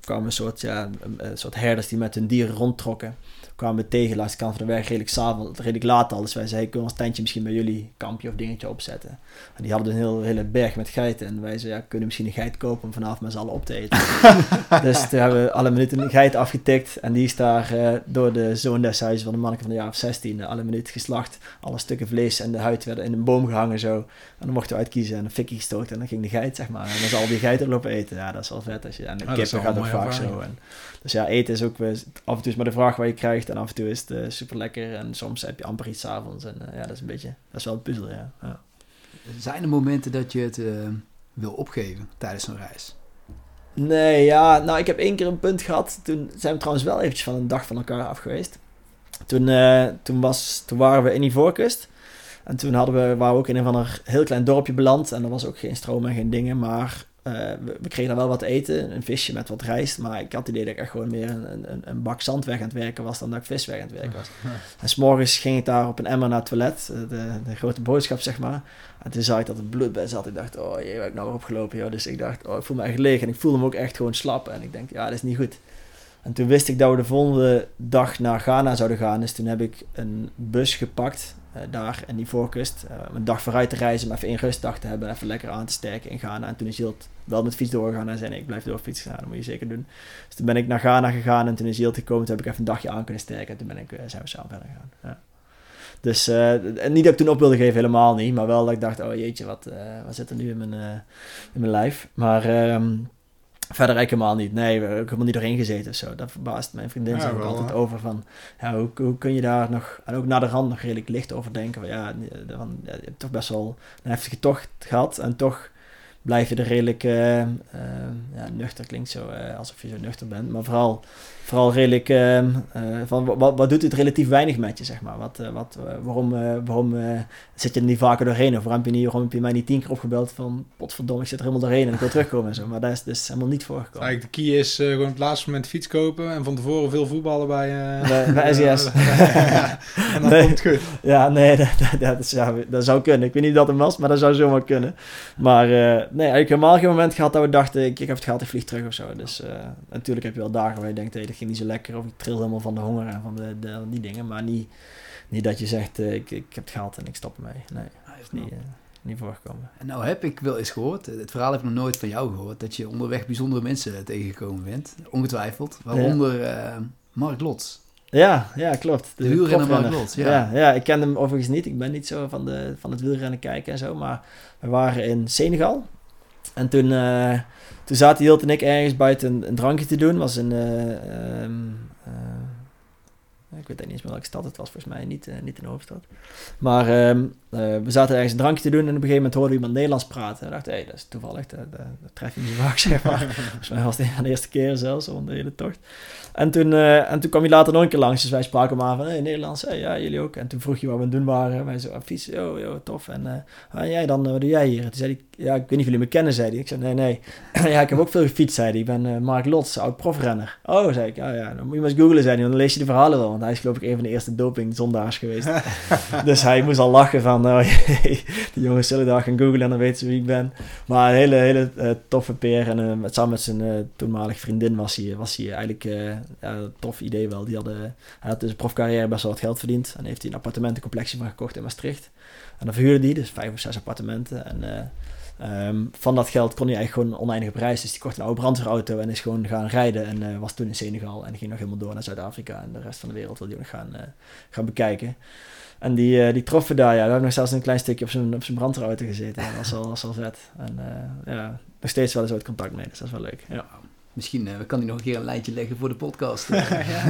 kwamen een soort, ja, een soort herders die met hun dieren rondtrokken kwamen we tegen langs de kant van de weg redelijk, avond, redelijk laat al. Dus wij zeiden, kunnen we ons tentje misschien bij jullie kampje of dingetje opzetten. En die hadden een heel, hele berg met geiten. En wij zeiden, ja, kunnen we misschien een geit kopen om vanavond met z'n allen op te eten. dus toen hebben we alle minuten een geit afgetikt. En die is daar uh, door de zoon des huizes van de manneke van de jaar of 16 alle minuten geslacht. Alle stukken vlees en de huid werden in een boom gehangen zo. En dan mochten we uitkiezen en een fikkie gestoken. En dan ging de geit, zeg maar. En dan zal al die geiten lopen eten. Ja, dat is wel vet. Als je, en de ja, kippen gaat ook vaak zo. En, dus ja, eten is ook af en toe is maar de vraag waar je krijgt. En af en toe is het uh, super lekker. En soms heb je amper iets avonds. En uh, ja, dat is een beetje, dat is wel een puzzel, ja. ja. Zijn er momenten dat je het wil opgeven tijdens zo'n reis? Nee, ja, nou ik heb één keer een punt gehad. Toen zijn we trouwens wel eventjes van een dag van elkaar af geweest. Toen, toen, was, toen waren we in Ivoorkust. En toen hadden we, waren we ook in een van een heel klein dorpje beland. En er was ook geen stroom en geen dingen. Maar uh, we, kregen dan wel wat eten, een visje met wat rijst. Maar ik had het idee dat ik echt gewoon meer een, een, een bak zand weg aan het werken was dan dat ik vis weg aan het werken was. En s'morgens ging ik daar op een emmer naar het toilet, eh, de, de grote boodschap zeg maar. En toen zag ik dat het bloed bij zat. Ik dacht, oh jee, waar ik nou weer opgelopen joh. Dus ik dacht, oh ik voel me echt leeg. En ik voelde me ook echt gewoon slap. En ik denk, ja, dat is niet goed. En toen wist ik dat we de volgende dag naar Ghana zouden gaan. Dus toen heb ik een bus gepakt daar in die voorkust. Uh, een dag vooruit te reizen, maar even één rustdag te hebben. Even lekker aan te sterken in Ghana. En toen is Jilt wel met fiets doorgegaan en zei ik blijf door fietsen. Nou, dat moet je zeker doen. Dus toen ben ik naar Ghana gegaan en toen is Jilt gekomen. Toen heb ik even een dagje aan kunnen sterken. En toen ben ik, uh, zijn we samen verder gegaan. Ja. Dus niet dat ik toen op wilde geven, helemaal niet. Maar wel dat ik dacht, oh jeetje, wat, wat zit er nu in mijn, in mijn lijf. Maar ehm, Verder eigenlijk helemaal niet. Nee, we hebben helemaal niet doorheen gezeten of zo. Dat verbaast mijn vriendin ja, ook altijd over van... Ja, hoe, hoe kun je daar nog... En ook naar de rand nog redelijk licht over denken. Van, ja, van, ja, je hebt toch best wel een heftige tocht gehad. En toch blijf je er redelijk... Uh, uh, ja, nuchter klinkt zo uh, alsof je zo nuchter bent. Maar vooral vooral redelijk ehm, eh, van wat, wat doet het relatief weinig met je, zeg maar. Wat, wat, waarom waarom zit je er niet vaker doorheen? Of waarom heb je, niet, waarom heb je mij niet tien keer opgebeld van potverdomme, ik zit er helemaal doorheen en ik wil terugkomen en zo. Maar dat is dus helemaal niet voorgekomen. Eigenlijk de key is gewoon op het laatste moment fiets kopen en van tevoren veel voetballen bij, bij, bij SES. en dan komt het goed. Ja, nee, dat, dat, ja, dat zou kunnen. Ik weet niet dat het was, maar dat zou zomaar kunnen. Maar nee, eigenlijk helemaal geen moment gehad dat we dachten, ik, ik heb het gehad, ik vlieg terug of zo. Dus natuurlijk heb je wel dagen waar je denkt, hey, ging niet zo lekker of ik tril helemaal van de honger en van de, de die dingen. Maar niet, niet dat je zegt, uh, ik, ik heb het gehad en ik stop ermee. Nee, dat is niet, uh, niet voorgekomen. En nou heb ik wel eens gehoord, het verhaal heb ik nog nooit van jou gehoord, dat je onderweg bijzondere mensen tegengekomen bent. Ongetwijfeld. Waaronder ja. Mark Lots. Ja, ja, klopt. De, de wielrenner Mark Lots, ja. ja. Ja, ik ken hem overigens niet. Ik ben niet zo van, de, van het wielrennen kijken en zo. Maar we waren in Senegal. En toen toen zaten Hilt en ik ergens buiten een, een drankje te doen. was een... Uh, um, ik weet niet eens meer welke stad het was, volgens mij niet, uh, niet in de hoofdstad. Maar uh, we zaten ergens een drankje te doen en op een gegeven moment hoorde iemand Nederlands praten. En dacht, hé, hey, dat is toevallig, dat, dat, dat tref je niet vaak, zeg maar. volgens mij was het de eerste keer zelfs, om de hele tocht. En toen, uh, en toen kwam hij later nog een keer langs, dus wij spraken hem aan van, hé, hey, Nederlands, hey, ja, jullie ook. En toen vroeg je wat we aan het doen waren. Wij zo, ah, fietsen, oh, yo, tof. En uh, jij dan, wat doe jij hier? En toen zei hij, ja, ik weet niet of jullie me kennen, zei hij. Ik zei, nee, nee. ja, ik heb ook veel gefietst, zei hij. Ik ben uh, Mark Lots, oud profrenner. Oh, zei ik, ja, ja, dan moet je maar eens googlen, zei hij. Dan lees je de verhalen wel, want hij is geloof ik een van de eerste dopingzondaars geweest. dus hij moest al lachen van, oh, die jongens zullen daar gaan googlen en dan weten ze wie ik ben. Maar een hele, hele uh, toffe peer en uh, samen met zijn toenmalige vriendin was hij, was hij eigenlijk een tof idee wel. Die hadden, hij had dus een profcarrière best wel wat geld verdiend en heeft hij een appartementencomplexje van gekocht in Maastricht. En dan verhuurde die, dus vijf of zes appartementen. En Ehm, van dat geld kon hij eigenlijk gewoon oneindige prijs. Dus die kocht een oude brandweerauto en is gewoon gaan rijden. En uh, was toen in Senegal en ging nog helemaal door naar Zuid-Afrika. En de rest van de wereld wil hij nog gaan, uh, gaan bekijken. En die, uh, die troffen daar, ja. We hebben nog zelfs een klein stukje op zijn, op zijn gezeten. Dat was al, was al vet. En ja, nog steeds wel eens wat contact mee. Dus dat is wel leuk. Ja. Misschien uh, kan hij nog een keer een lijntje leggen voor de podcast. ja.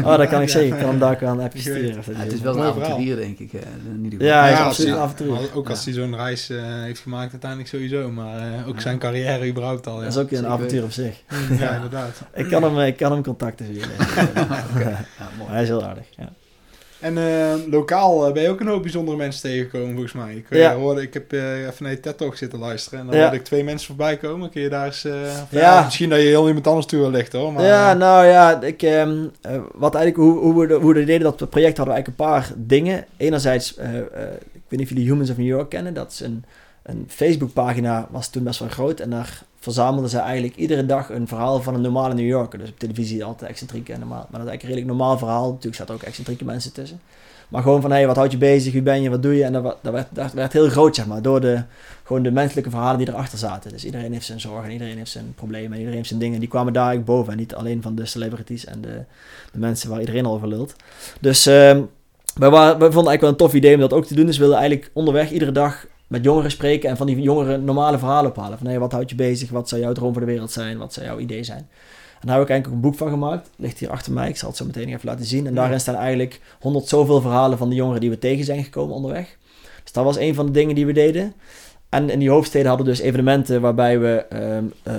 Oh, dat kan ik zeker. Ik kan hem daar aan appje sturen. Ja, het is wel een avonturier, denk ik. in ieder geval. Ja, ja absoluut een avonturier. Ook als hij zo'n reis uh, heeft gemaakt, uiteindelijk sowieso. Maar uh, ook zijn carrière überhaupt al. Dat is ook een avontuur op zich. ja, inderdaad. ik, kan hem, ik kan hem contacten via. okay. Hij is heel aardig, ja. En uh, lokaal uh, ben je ook een hoop bijzondere mensen tegengekomen, volgens mij. Ik, uh, ja. hoorde, ik heb even naar je TED Talk zitten luisteren. En dan ja. hoorde ik twee mensen voorbij komen. Kun je daar eens... ja. misschien dat je heel iemand anders toe wil lichten, hoor. Maar, ja, nou ja, ik, um, wat eigenlijk, hoe, hoe, we, hoe we deden dat project, hadden we eigenlijk een paar dingen. Enerzijds, ik weet niet of jullie Humans of New York kennen. Dat is een, een Facebookpagina, was toen best wel groot. En daar verzamelden ze eigenlijk iedere dag een verhaal van een normale New Yorker. Dus op televisie altijd excentrieke en normaal. Maar dat is eigenlijk een redelijk normaal verhaal. Natuurlijk zaten ook excentrieke mensen tussen. Maar gewoon van, hé, hey, wat houd je bezig? Wie ben je? Wat doe je? En dat, dat, werd, heel groot, zeg maar. Door de, gewoon de menselijke verhalen die erachter zaten. Dus iedereen heeft zijn zorgen, iedereen heeft zijn problemen, iedereen heeft zijn dingen. Die kwamen daar eigenlijk boven. En niet alleen van de celebrities en de, de mensen waar iedereen over lult. Dus... Uh, we, we vonden eigenlijk wel een tof idee om dat ook te doen. Dus we wilden eigenlijk onderweg iedere dag met jongeren spreken en van die jongeren normale verhalen ophalen. Van hey, wat houdt je bezig? Wat zou jouw droom voor de wereld zijn? Wat zou jouw idee zijn? En daar heb ik eigenlijk ook een boek van gemaakt. Ligt hier achter mij. Ik zal het zo meteen even laten zien. En daarin staan eigenlijk honderd zoveel verhalen van de jongeren die we tegen zijn gekomen onderweg. Dus dat was een van de dingen die we deden. En in die hoofdsteden hadden we dus evenementen waarbij we ehm, eh,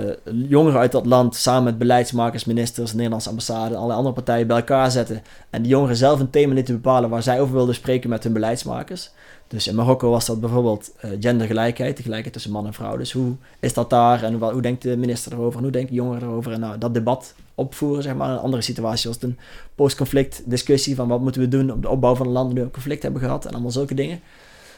jongeren uit dat land samen met beleidsmakers, ministers, Nederlandse ambassade en allerlei andere partijen bij elkaar zetten. En die jongeren zelf een thema lieten bepalen waar zij over wilden spreken met hun beleidsmakers. Dus in Marokko was dat bijvoorbeeld uh, gendergelijkheid, de gelijkheid tussen man en vrouw. Dus hoe is dat daar en hoe, denkt de minister erover en hoe denken jongeren erover? En nou, dat debat opvoeren, zeg maar. Een andere situatie was een post-conflict discussie van wat moeten we doen op de opbouw van een land die een conflict hebben gehad en allemaal zulke dingen.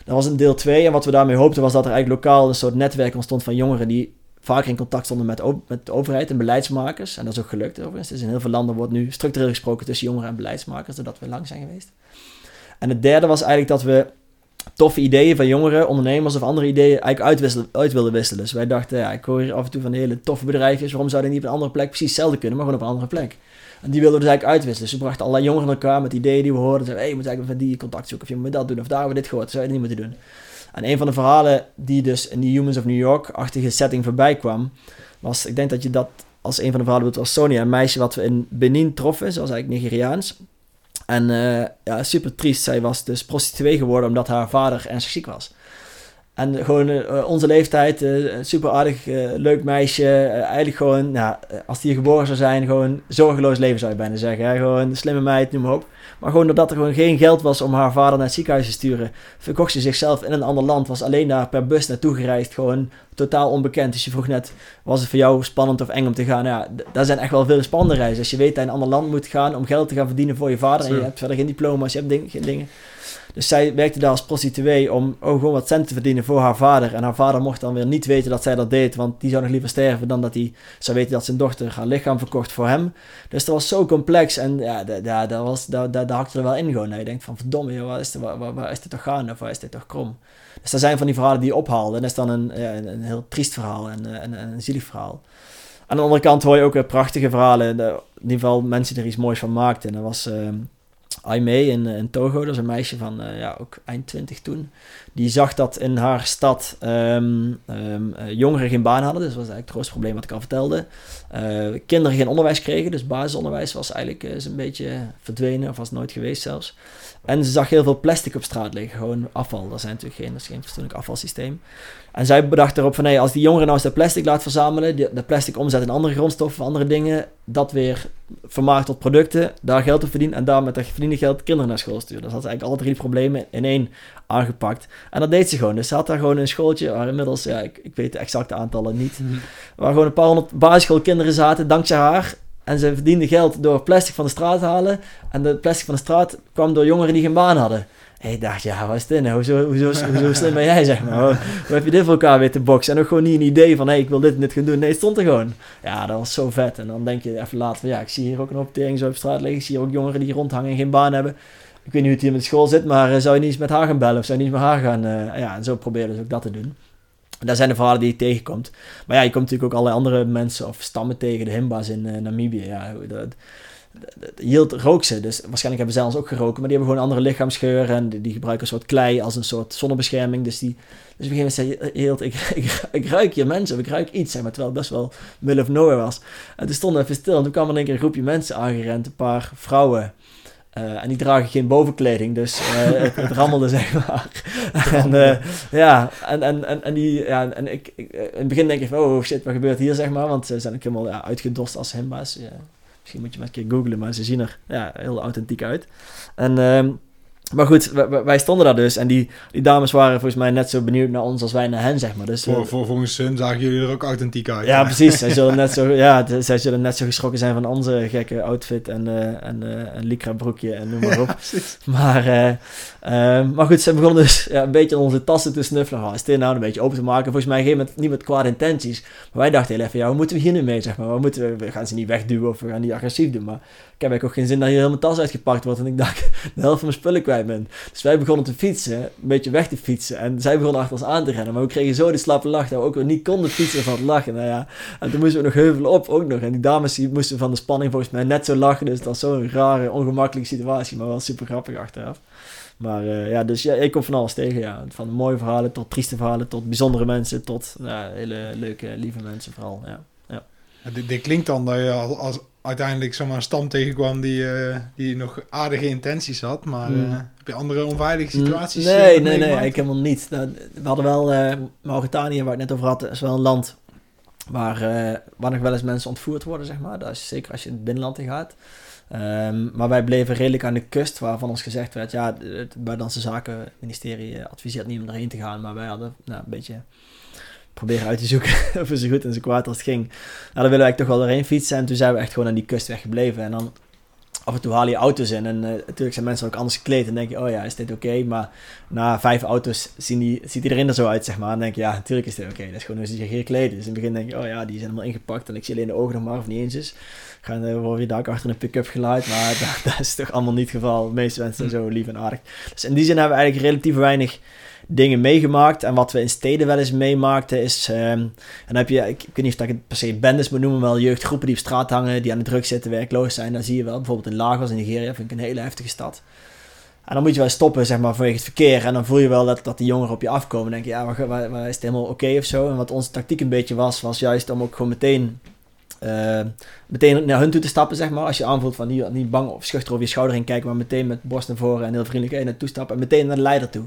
Dat was een deel 2 en wat we daarmee hoopten was dat er eigenlijk lokaal een soort netwerk ontstond van jongeren die vaker in contact stonden met, met de overheid en beleidsmakers. En dat is ook gelukt overigens. Dus in heel veel landen wordt nu structureel gesproken tussen jongeren en beleidsmakers, doordat we lang zijn geweest. En het derde was eigenlijk dat we toffe ideeën van jongeren, ondernemers of andere ideeën eigenlijk uit wilden wisselen. Dus wij dachten, ja, ik hoor hier af en toe van hele toffe bedrijfjes, waarom zouden die niet op een andere plek precies hetzelfde kunnen, maar gewoon op een andere plek. En die wilden dus eigenlijk uitwisselen. Dus we brachten allerlei jongeren elkaar met ideeën die we hoorden. Zeiden, hey, je moet eigenlijk met die contact zoeken, of je moet dat doen, of daar hebben dit gehoord, zou je dat niet moeten doen. En een van de verhalen die dus in die Humans of New York-achtige setting voorbij kwam, was, ik denk dat je dat als een van de verhalen was Sonia, een meisje wat we in Benin troffen, zoals eigenlijk Nigeriaans. En uh, ja, super triest. Zij was dus prostituee geworden omdat haar vader ernstig ziek was. En gewoon uh, onze leeftijd, uh, super aardig, leuk meisje. eigenlijk gewoon, nou, als die geboren zou zijn, gewoon zorgeloos leven zou je bijna zeggen. Hè? Gewoon slimme meid, noem maar op. Maar gewoon doordat er gewoon geen geld was om haar vader naar het ziekenhuis te sturen, verkocht ze zichzelf in een ander land. Was alleen daar per bus naartoe gereisd. Gewoon totaal onbekend. Dus je vroeg net, was het voor jou spannend of eng om te gaan? Nou ja, daar zijn echt wel veel spannende reizen. Als je weet dat je in een ander land moet gaan om geld te gaan verdienen voor je vader. En je hebt verder geen diploma's, je hebt ding, geen dingen. Dus zij werkte daar als prostituee om oh, gewoon wat cent te verdienen voor haar vader. En haar vader mocht dan weer niet weten dat zij dat deed, want die zou nog liever sterven dan dat hij zou weten dat zijn dochter haar lichaam verkocht voor hem. Dus dat was zo complex en ja, daar, daar, was, daar, daar, hakte er wel in gewoon. je denkt van verdomme, waar, is dit, waar, waar, is dit toch gaan of waar is dit toch krom? Dus dat zijn van die verhalen die je ophaalde. En dat is dan een, een, heel triest verhaal en een, zielig verhaal. Aan de andere kant hoor je ook prachtige verhalen. In ieder geval mensen die er iets moois van maakten. En dat was... Uh, Aimee in, in Togo, dat is een meisje van uh, ja, ook eind 20 toen. Die zag dat in haar stad um, um, jongeren geen baan hadden. Dus dat was eigenlijk het grootste probleem wat ik al vertelde. Uh, kinderen geen onderwijs kregen. Dus basisonderwijs was eigenlijk uh, een beetje verdwenen. Of was nooit geweest zelfs. En ze zag heel veel plastic op straat liggen. Gewoon afval. Dat, zijn natuurlijk geen, dat is geen fatsoenlijk afvalsysteem. En zij bedacht erop van... Hey, als die jongeren nou eens dat plastic laat verzamelen... Die, dat plastic omzetten in andere grondstoffen, andere dingen... dat weer vermaakt tot producten, daar geld te verdienen en daar met dat verdiende geld kinderen naar school sturen. Dus dat had eigenlijk alle drie problemen in één aangepakt. En dat deed ze gewoon. Dus ze had daar gewoon een schooltje waar inmiddels, ja, ik, ik weet de exacte aantallen niet, Mhm. waar gewoon een paar honderd basisschoolkinderen zaten, dankzij haar. En ze verdiende geld door plastic van de straat te halen. En de plastic van de straat kwam door jongeren die geen baan hadden. En ik dacht, ja, wat is dit nou? Hoezo, hoezo, hoezo slim ben jij, zeg maar? Hoe, hoe heb je dit voor elkaar weer te boksen? En ook gewoon niet een idee van, hé, hey, ik wil dit en dit gaan doen. Nee, het stond er gewoon. Ja, dat was zo vet. En dan denk je even later van, ja, ik zie hier ook een optering zo op straat liggen. Ik zie hier ook jongeren die rondhangen en geen baan hebben. Ik weet niet hoe het hier met school zit, maar eh, zou je niet eens met haar gaan bellen? Of zou je niet eens met haar gaan... eh, ja, en zo proberen dus ook dat te doen. En daar zijn de verhalen die je tegenkomt. Maar ja, je komt natuurlijk ook allerlei andere mensen of stammen tegen. De Himba's in eh, Namibië. Ja, dat, Yield rook ze, dus waarschijnlijk hebben zij ons ook geroken. Maar die hebben gewoon andere lichaamsgeur en die, gebruiken een soort klei als een soort zonnebescherming. Dus, die, dus op een gegeven moment zei Yield, ik, ik, ik ruik hier mensen, of ik ruik iets, zeg maar, terwijl het best wel middle of nowhere was. En toen stonden we even stil en toen kwam er één keer een groepje mensen aangerend, een paar vrouwen. Uh, en die dragen geen bovenkleding, dus uh, het, het, rammelde zeg maar. en uh, ja, en, en, en, en, die, ja, en ik, ik, in het begin denk ik van, oh shit, wat gebeurt hier zeg maar, want ze zijn ook helemaal ja, uitgedost als hemba's. Ja. Misschien moet je maar een keer googlen, maar ze zien er ja, heel authentiek uit. En, uh, maar goed, wij, wij, stonden daar dus en die, die dames waren volgens mij net zo benieuwd naar ons als wij naar hen, zeg maar. Dus, voor, voor, volgens hun zagen jullie er ook authentiek uit. Ja, precies. zij, zullen net zo, ja, zij zullen net zo geschrokken zijn van onze gekke outfit en, uh, en uh, een lycra broekje en noem maar op. Ja, maar, uh, maar goed, ze begonnen dus ja, een beetje onze tassen te snuffelen. Oh, is dit nou een beetje open te maken? Volgens mij geen met, niet met kwade intenties. Maar wij dachten heel even, ja, hoe moeten we hier nu mee, zeg maar? Waar moeten we, we gaan ze niet wegduwen of we gaan niet agressief doen, maar ik heb ook geen zin dat hier heel mijn tas uitgepakt wordt en ik dacht de helft van mijn spullen kwijt Dus wij begonnen te fietsen, een beetje weg te fietsen. En zij begonnen achter ons aan te rennen. Maar we kregen zo de slappe lach dat we ook weer niet konden fietsen van het lachen. Nou ja, en toen moesten we nog heuvelen op ook nog. En die dames die moesten van de spanning volgens mij net zo lachen. Dus dat was zo'n rare, ongemakkelijke situatie. Maar wel super grappig achteraf. Maar uh, ja, dus ja, ik kom van alles tegen. Ja. Van mooie verhalen tot trieste verhalen, tot bijzondere mensen, tot hele leuke, lieve mensen vooral. Ja. Ja. Dit, dit, klinkt dan dat je als uiteindelijk zomaar een stam tegenkwam die, uh, die nog aardige intenties had. Maar mm. uh, heb je andere onveilige situaties? Nee, nee, nee, nee, ik helemaal niet. We hadden wel Mauritanië, waar ik net over had, is wel een land waar, waar nog wel eens mensen ontvoerd worden, zeg maar. Dat is zeker als je in het binnenland in gaat. Um, maar wij bleven redelijk aan de kust, waarvan ons gezegd werd, ja, het Buitenlandse Zaken ministerie adviseert niet om erheen te gaan, maar wij hadden nou, een beetje proberen uit te zoeken of zo goed en zo kwaad als het ging. Nou, dan willen wij toch wel doorheen fietsen en toen zijn we echt gewoon aan die kust weggebleven en dan af en toe haal je auto's in en uh, natuurlijk zijn mensen ook anders gekleed en denk je, oh ja, is dit oké? Maar na vijf auto's zien die, ziet iedereen er zo uit, zeg maar. En denk je, ja, natuurlijk is dit oké. Dat is gewoon hoe ze zich hier kleden. Dus in het begin denk je, oh ja, die zijn helemaal ingepakt en ik zie alleen de ogen nog maar of niet eens is. Gaan uh, je ook achter een pick-up geluid, maar dat, dat, is toch allemaal niet het geval. De meeste mensen zijn zo lief en aardig. Dus in die zin hebben we eigenlijk relatief weinig dingen meegemaakt. En wat we in steden wel eens meemaakten is... Um, en dan heb je, ik, ik weet niet of ik het per se bendes moet noemen, wel jeugdgroepen die op straat hangen, die aan de druk zitten, werkloos zijn. Dan zie je wel, bijvoorbeeld in Lagos in Nigeria, vind ik een hele heftige stad. En dan moet je wel stoppen, zeg maar, vanwege het verkeer. En dan voel je wel dat, dat die jongeren op je afkomen. Denk je, ja, maar, maar, maar is het helemaal oké of zo? En wat onze tactiek een beetje was, was juist om ook gewoon meteen... Uh, meteen naar hun toe te stappen, zeg maar. Als je aanvoelt van niet, niet bang of schuchter over je schouder heen kijken, maar meteen met borst naar voren en heel vriendelijk naartoe stappen. En meteen naar de leider toe.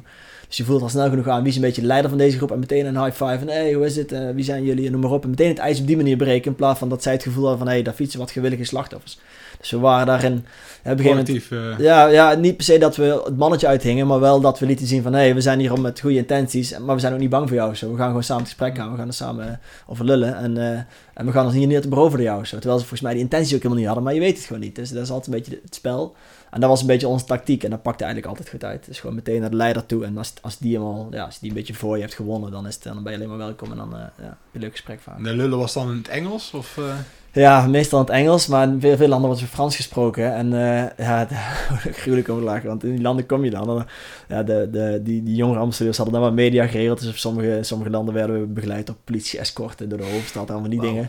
Dus je voelt al snel genoeg aan wie is een beetje de leider van deze groep. En meteen een high five. En hey, hoe is het? Uh, wie zijn jullie? En noem maar op. En meteen het ijs op die manier breken. In plaats van dat zij het gevoel hadden van hé, hey, daar fietsen wat gewillige slachtoffers. Dus we waren daarin. Op een Collectief, moment, uh... ja, ja, niet per se dat we het mannetje uithingen. Maar wel dat we lieten zien van hé, hey, we zijn hier om met goede intenties. Maar we zijn ook niet bang voor jou. Zo. We gaan gewoon samen het gesprek gaan. We gaan er samen uh, over lullen. En, uh, en we gaan ons hier niet te beroveren jou. Zo. Terwijl ze volgens mij die intentie ook helemaal niet hadden. Maar je weet het gewoon niet. Dus dat is altijd een beetje het spel. En dat was een beetje onze tactiek en dat pakte eigenlijk altijd goed uit. Dus gewoon meteen naar de leider toe. En als, als, die, helemaal, ja, als die een beetje voor je hebt gewonnen, dan, is het, dan ben je alleen maar welkom en dan uh, ja, heb je een leuk gesprek vaak. De lullen was dan in het Engels? Of, uh... Ja, meestal in het Engels, maar in veel, veel landen wordt er Frans gesproken. En uh, ja, gruwelijk over lachen, want in die landen kom je dan. dan ja, de, de, die, die jongere ambassadeurs hadden dan wat media geregeld. Dus op sommige, sommige landen werden we begeleid door politie-escorten door de hoofdstad, allemaal die wow. dingen.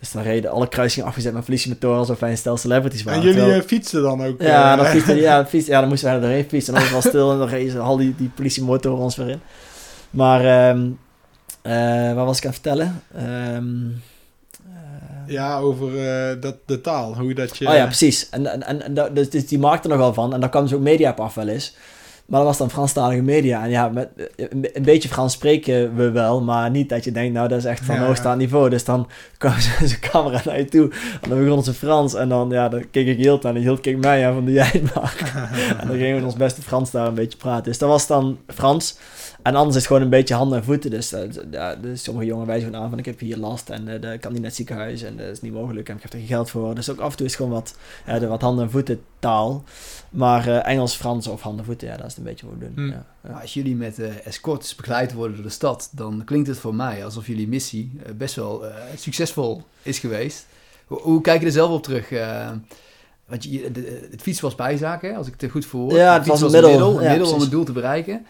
Dus dan reden alle kruisingen afgezet met politiemotoren alsof wij een stel celebrities waren. En jullie terwijl... fietsten dan ook? Ja, dan, fietsen, ja, fietsen, ja, dan moesten wij er doorheen fietsen. En dan was het wel stil en dan reden al die, die politiemotoren ons weer in. Maar, um, uh, wat was ik aan het vertellen? Um, ja, over uh, dat, de taal, hoe dat je... Oh ja, precies. En, en, en, en dus die maakte er nog wel van. En daar kwam dus ook media op af wel eens. Maar dat was dan Franstalige media. En ja, met, een, een beetje Frans spreken we wel, maar niet dat je denkt, nou, dat is echt van Ja, hoogstaand niveau. Dus dan kwam zijn camera naar je toe en dan begon ze Frans. En dan, ja, dan keek ik Hilt aan en Hilt keek mij aan van, doe jij maar. en dan gingen we ons beste Frans daar een beetje praten. Dus dat was dan Frans. En anders is het gewoon een beetje handen en voeten. Dus, eh, ja, dus sommige jongen wijzen gewoon aan van ik heb hier last en eh, dat kan niet naar het ziekenhuis en dat is niet mogelijk en ik heb er geen geld voor. Dus ook af en toe is het gewoon wat, ja, de wat handen en voeten taal. Maar eh, Engels, Frans of handen en voeten, ja, dat is een beetje wat we doen. Hm. Ja, als jullie met eh escorts begeleid worden door de stad, dan klinkt het voor mij alsof jullie missie eh, best wel eh, succesvol is geweest. Hoe, hoe kijk je er zelf op terug? Eh, want je, de- de- het fietsen was bijzaak, hè, als ik het goed verwoord. Ja, het fiets was een middel. een Ja, middel om het doel te bereiken.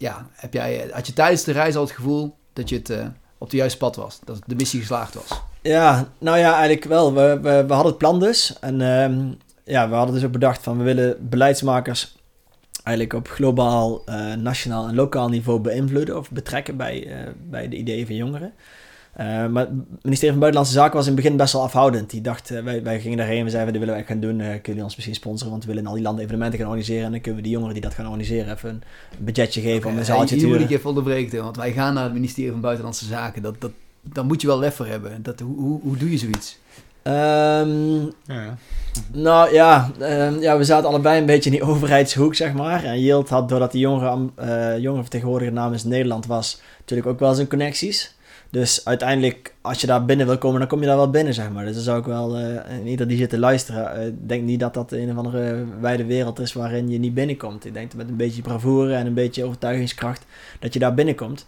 Ja, heb jij, eh, had je tijdens de reis al het gevoel dat je het eh, op het juiste pad was? Dat de missie geslaagd was? Ja, nou ja, eigenlijk wel. We, we, we hadden het plan dus. En ehm, ja, we hadden dus ook bedacht van we willen beleidsmakers eigenlijk op globaal, eh, nationaal en lokaal niveau beïnvloeden of betrekken bij, bij de ideeën van jongeren. Eh, maar het ministerie van Buitenlandse Zaken was in het begin best wel afhoudend. Die dacht, eh, wij, wij gingen daarheen, we zeiden, dit willen we echt gaan doen. Eh, kunnen jullie ons misschien sponsoren, want we willen in al die landen evenementen gaan organiseren. En dan kunnen we die jongeren die dat gaan organiseren even een budgetje geven om een zaaltje te hier moet huren. ik even onderbreken, want wij gaan naar het ministerie van Buitenlandse Zaken. Dat, dat, daar moet je wel lef voor hebben. Dat, hoe, hoe, hoe doe je zoiets? Ehm, Ja. Nou ja, ehm, ja, we zaten allebei een beetje in die overheidshoek, zeg maar. En Yield had, doordat hij jongere, eh jongerenvertegenwoordiger namens Nederland was, natuurlijk ook wel zijn connecties. Dus uiteindelijk, als je daar binnen wil komen, dan kom je daar wel binnen, zeg maar. Dus dan zou ik wel, in ieder die zit te luisteren, eh, denk niet dat dat een of andere wijde wereld is waarin je niet binnenkomt. Ik denk dat met een beetje bravoure en een beetje overtuigingskracht, dat je daar binnenkomt.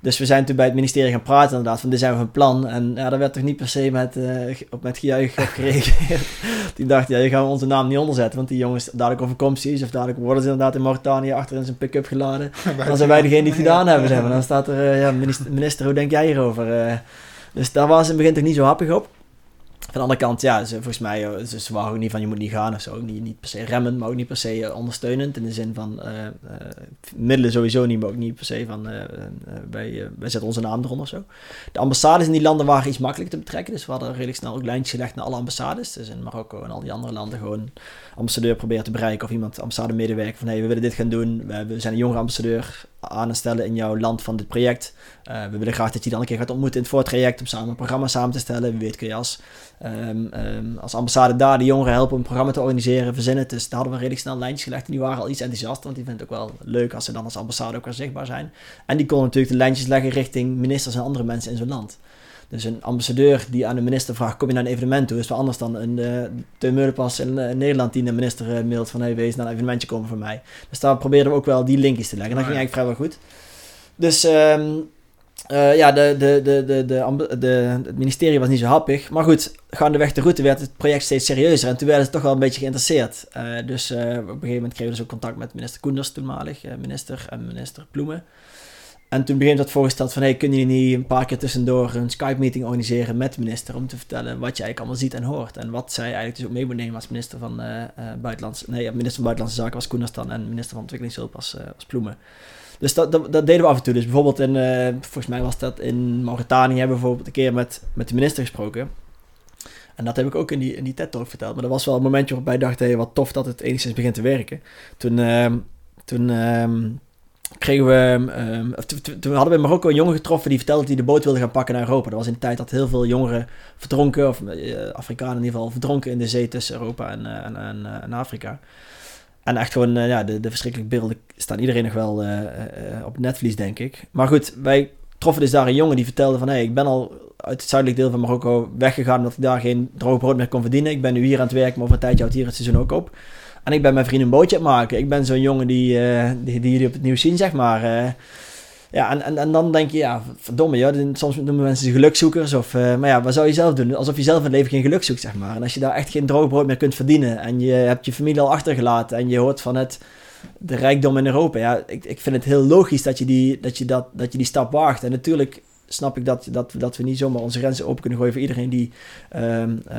Dus we zijn toen bij het ministerie gaan praten inderdaad, van dit zijn we van plan. En ja, daar werd toch niet per se met, op met gejuich op gereageerd. Die dacht, ja, je gaan we onze naam niet onderzetten, want die jongens dadelijk overkomt ze iets, of dadelijk worden ze inderdaad in Mauritanië achter in zijn pick-up geladen. Dan zijn wij degene die het gedaan hebben, zeg maar. Dan staat er, eh, ja, minister, minister, hoe denk jij hierover? Eh, dus daar was in het begin toch niet zo happig op. Van de andere kant, ja, ze, volgens mij, eh, ze, ze waren ook niet van je moet niet gaan of zo. Niet, niet per se remmen, maar ook niet per se eh, ondersteunend. In de zin van eh, middelen sowieso niet, maar ook niet per se van wij, wij zetten onze naam eronder of zo. De ambassades in die landen waren iets makkelijker te betrekken. Dus we hadden redelijk snel ook lijntjes gelegd naar alle ambassades. Dus in Marokko en al die andere landen gewoon ambassadeur proberen te bereiken. Of iemand, ambassade medewerker van hey, we willen dit gaan doen. We, we zijn een jongere ambassadeur aan stellen in jouw land van dit project. Eh, we willen graag dat je dan een keer gaat ontmoeten in het voortraject om samen een programma samen te stellen. Wie weet je als, ehm, ehm, als ambassade daar de jongeren helpen om een programma te organiseren, verzinnen. Dus daar hadden we redelijk snel lijntjes gelegd. En die waren al iets enthousiast, want die vinden het ook wel leuk als ze dan als ambassade ook weer zichtbaar zijn. En die konden natuurlijk de lijntjes leggen richting ministers en andere mensen in zo'n land. Dus een ambassadeur die aan de minister vraagt: kom je naar een evenement toe? Is wel anders dan een uh, de Meulenpas in uh, Nederland die de minister uh, mailt van: hey, wees naar een evenementje komen voor mij. Dus daar probeerden we ook wel die linkjes te leggen. En dat ging eigenlijk vrijwel goed. Dus um, uh, ja, de, de, de, de, de, de, het ministerie was niet zo happig. Maar goed, gaandeweg de route werd het project steeds serieuzer. En toen werden ze toch wel een beetje geïnteresseerd. Uh, dus uh, op een gegeven moment kregen we dus ook contact met minister Koenders, toenmalig minister, en minister Ploemen. En toen begreep dat voorgesteld van, hey, kunnen jullie niet een paar keer tussendoor een Skype-meeting organiseren met de minister om te vertellen wat je eigenlijk allemaal ziet en hoort. En wat zij eigenlijk dus ook mee moet nemen als minister van, uh, Buitenlandse, nee, minister van Buitenlandse Zaken was Koenders dan en minister van Ontwikkelingshulp was, uh, was Ploemen. Dus dat, dat, dat, deden we af en toe. Dus bijvoorbeeld in, volgens mij was dat in Mauritanië, hebben we bijvoorbeeld een keer met, met de minister gesproken. En dat heb ik ook in die, in die TED-talk verteld. Maar dat was wel een momentje waarop wij dachten, hey, wat tof dat het enigszins begint te werken. Toen, uh, toen uh, kregen we, um, toen hadden we in Marokko een jongen getroffen die vertelde dat hij de boot wilde gaan pakken naar Europa. Dat was in de tijd dat heel veel jongeren verdronken, of uh, Afrikanen in ieder geval, verdronken in de zee tussen Europa en, uh, en, en, Afrika. En echt gewoon, ja, de, verschrikkelijke beelden staan iedereen nog wel op netvlies, denk ik. Maar goed, wij troffen dus daar een jongen die vertelde van... hé, hey, ik ben al uit het zuidelijk deel van Marokko weggegaan... omdat ik daar geen droog brood meer kon verdienen. Ik ben nu hier aan het werken, maar over een tijdje houdt hier het seizoen ook op. Ik ben mijn vriend een bootje aan het maken. Ik ben zo'n jongen die, uh, die, die jullie op het nieuws zien, zeg maar... Uh, ja, en, en, en dan denk je, ja, verdomme, ja, soms noemen mensen ze gelukzoekers. Of, uh, maar ja, wat zou je zelf doen? Alsof je zelf in het leven geen geluk zoekt, zeg maar. En als je daar echt geen droog brood meer kunt verdienen... en je hebt je familie al achtergelaten... en je hoort van het, de rijkdom in Europa... ja, ik, ik vind het heel logisch dat je die, dat je dat, dat je die stap waagt. En natuurlijk snap ik dat, dat, dat we niet zomaar onze grenzen open kunnen gooien... voor iedereen die, um, uh,